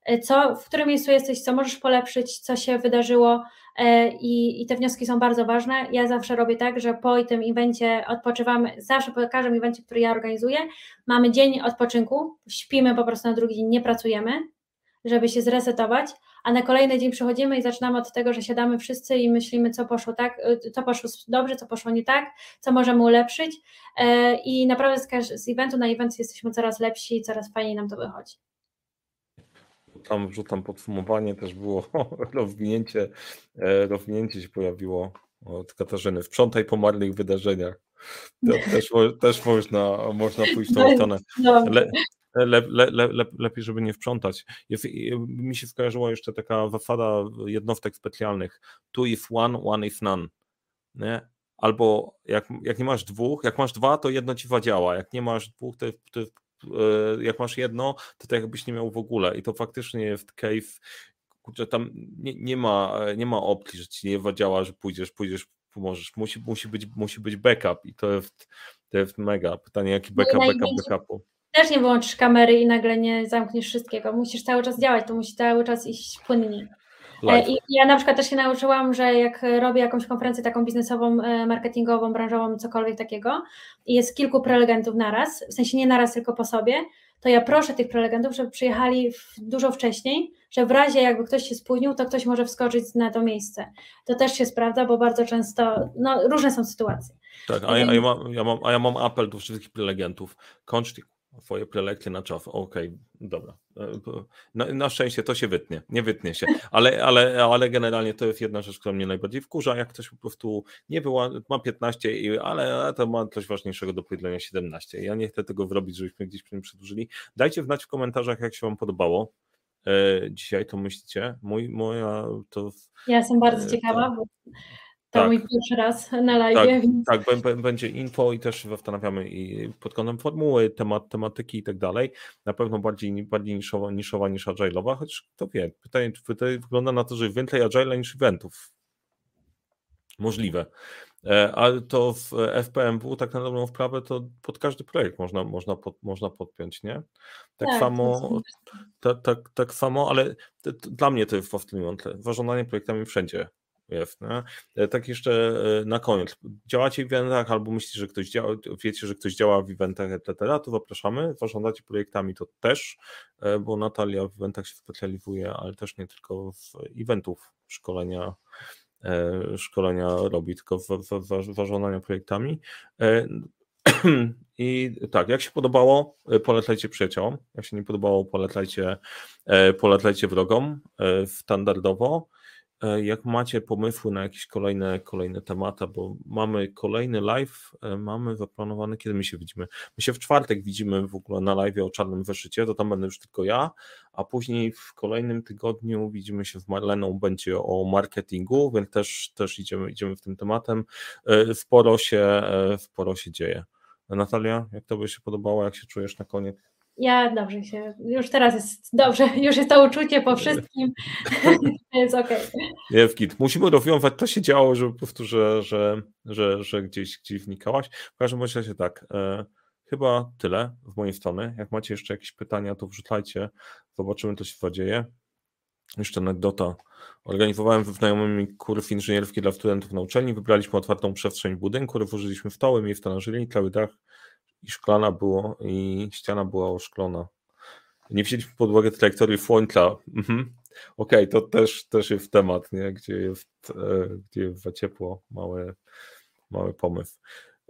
e, co, w którym miejscu jesteś, co możesz polepszyć, co się wydarzyło e, i, i te wnioski są bardzo ważne. Ja zawsze robię tak, że po tym evencie odpoczywamy, zawsze po każdym evencie, który ja organizuję, mamy dzień odpoczynku, śpimy po prostu na drugi dzień, nie pracujemy, żeby się zresetować, a na kolejny dzień przychodzimy i zaczynamy od tego, że siadamy wszyscy i myślimy, co poszło tak, y, co poszło dobrze, co poszło nie tak, co możemy ulepszyć e, i naprawdę z, z eventu na event jesteśmy coraz lepsi i coraz fajniej nam to wychodzi. Tam wrzucam podsumowanie, też było rozwinięcie, e, rozwinięcie się pojawiło od Katarzyny. Sprzątaj po marnych wydarzeniach. To też, też można, można pójść w tą stronę. Le, le, le, le, lepiej, żeby nie wprzątać. Jest, mi się skojarzyła jeszcze taka zasada jednostek specjalnych. Two if one, one if none. Nie? Albo jak, jak nie masz dwóch, jak masz dwa, to jedno ci zadziała. Jak nie masz dwóch, to, to e, jak masz jedno, to tak jakbyś nie miał w ogóle. I to faktycznie jest case, kurczę, tam nie, nie, ma, nie ma opcji, że ci nie zadziała, że pójdziesz, pójdziesz, pomożesz. Musi, musi, być, musi być backup i to jest, to jest mega. Pytanie, jaki no backup, backup, backupu też nie wyłączysz kamery i nagle nie zamkniesz wszystkiego. Musisz cały czas działać, to musi cały czas iść płynnie. E, I ja na przykład też się nauczyłam, że jak robię jakąś konferencję taką biznesową, e, marketingową, branżową, cokolwiek takiego i jest kilku prelegentów naraz, w sensie nie naraz, tylko po sobie, to ja proszę tych prelegentów, żeby przyjechali dużo wcześniej, że w razie jakby ktoś się spóźnił, to ktoś może wskoczyć na to miejsce. To też się sprawdza, bo bardzo często, no różne są sytuacje. Tak, a ja, a ja, mam, ja, mam, a ja mam apel do wszystkich prelegentów. Kończcie Twoje prelekcje na czas. Okej, okay, dobra. E, na, na, szczęście to się wytnie, nie wytnie się, ale, ale, ale generalnie to jest jedna rzecz, która mnie najbardziej wkurza, jak ktoś po prostu nie była, ma 15, i, ale to ma coś ważniejszego do powiedzenia 17. Ja nie chcę tego zrobić, żebyśmy gdzieś przedłużyli. Dajcie znać w komentarzach, jak się Wam podobało e, dzisiaj, to myślicie. Mój, moja to... Ja jestem bardzo e, ciekawa, bo to tak. mój pierwszy raz na live. Tak, więc... tak, będzie info i też zastanawiamy i pod kątem formuły, temat, tematyki i tak dalej. Na pewno bardziej, bardziej niszowa, niszowa niż agile'owa, choć kto wie, pytanie, pytanie wygląda na to, że więcej agile niż eventów. Możliwe. E, ale to w FPMW tak na dobrą wprawę to pod każdy projekt można, można, pod, można podpiąć, nie? Tak, tak samo, tak, tak, tak samo, ale dla mnie to jest fascynujące. Zarządzanie projektami wszędzie jest. Nie? E, tak jeszcze e, na koniec. Działacie w eventach albo myślicie, że ktoś działa, wiecie, że ktoś działa w eventach, etc., to zapraszamy. Zarządzacie projektami, to też, e, bo Natalia w eventach się specjalizuje, ale też nie tylko w eventów szkolenia szkolenia robi, tylko zarządzaniu projektami. I tak, jak się podobało, polecajcie przyjaciołom. Jak się nie podobało, polecajcie, polecajcie wrogom standardowo. E, jak macie pomysły na jakieś kolejne, kolejne tematy, bo mamy kolejny live, e, mamy zaplanowany, kiedy my się widzimy. My się w czwartek widzimy w ogóle na live o czarnym wyszycie, to tam będę już tylko ja, a później w kolejnym tygodniu widzimy się z Marleną, będzie o marketingu, więc też, też idziemy, idziemy w tym tematem. E, sporo się, sporo się dzieje. Natalia, jak to by się podobało, jak się czujesz na koniec? Ja dobrze się, już teraz jest dobrze, już jest to uczucie po wszystkim, więc okej. Okay. Git. Musimy rozwiązać, to się działo, żeby po prostu, że, że, że, że gdzieś, gdzieś wnikałaś. W każdym razie tak, e, chyba tyle w mojej strony. Jak macie jeszcze jakieś pytania, to wrzucajcie, zobaczymy, co się zadzieje. Jeszcze anegdota. Organizowałem ze znajomymi kurs inżynierski dla studentów na uczelni. Wybraliśmy otwartą przestrzeń budynku, rozłożyliśmy stoły, miejsca na żyli, cały dach i szklana było, i ściana była oszklona. Nie wzięliśmy pod uwagę trajektorii słońca. Mhm. Okej, okay, to też, też jest temat, nie? Gdzie, jest, e, gdzie jest za ciepło, mały, mały pomysł.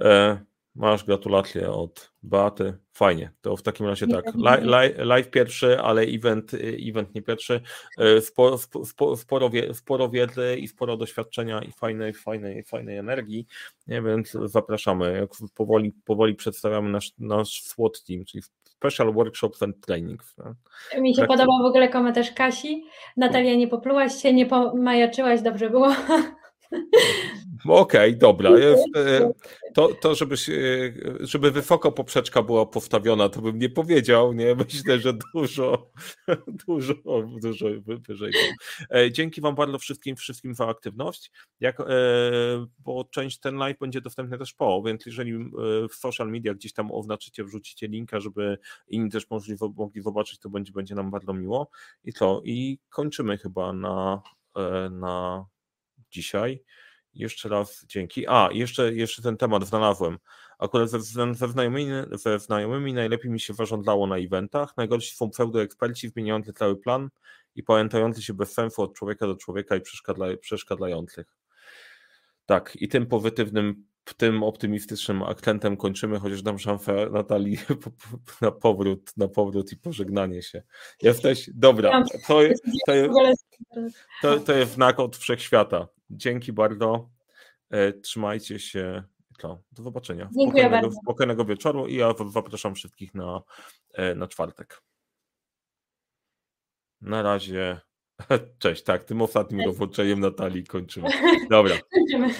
E, Masz gratulacje od Beaty. Fajnie. To w takim razie tak. Live, live pierwszy, ale event, event nie pierwszy. E, sporo, sporo, sporo wiedzy i sporo doświadczenia i fajnej, fajnej, fajnej energii. Nie, więc zapraszamy. Jak powoli, powoli przedstawiamy nasz, nasz SWOT team, czyli special workshops and trainings. No. Mi się tak. podobał w ogóle komentarz Kasi. Natalia, nie poplułaś się, nie pomajaczyłaś, dobrze było. Okej, okay, dobra. E, to, to żeby, żeby wysoka poprzeczka była postawiona, to bym nie powiedział, nie? Myślę, że dużo, dużo, dużo wyżej. E, dzięki Wam bardzo wszystkim, wszystkim za aktywność, jak, e, bo część ten live będzie dostępny też po, więc jeżeli w social media gdzieś tam oznaczycie, wrzucicie linka, żeby inni też możliwe, mogli zobaczyć, to będzie, będzie nam bardzo miło. I co? I kończymy chyba na, na dzisiaj. Jeszcze raz dzięki. A, jeszcze, jeszcze ten temat znalazłem. Akurat ze, ze, znajomymi, ze znajomymi najlepiej mi się zarządzało na eventach. Najgorsi są pseudoeksperci zmieniający cały plan i pamiętający się bez sensu od człowieka do człowieka i przeszkadzających. Tak, i tym pozytywnym, tym optymistycznym akcentem kończymy, chociaż dam szansę Natalii na powrót, na powrót i pożegnanie się. Jesteś? Dobra, to, to, to, to jest znak od wszechświata. Dzięki bardzo. E, trzymajcie się. To, do zobaczenia. Dziękuję spokojnego, bardzo. Spokojnego wieczoru i ja zapraszam wszystkich na, e, na czwartek. Na razie. Cześć, tak, tym ostatnim rozłączeniem Natalii kończymy. Dobra. Kończymy.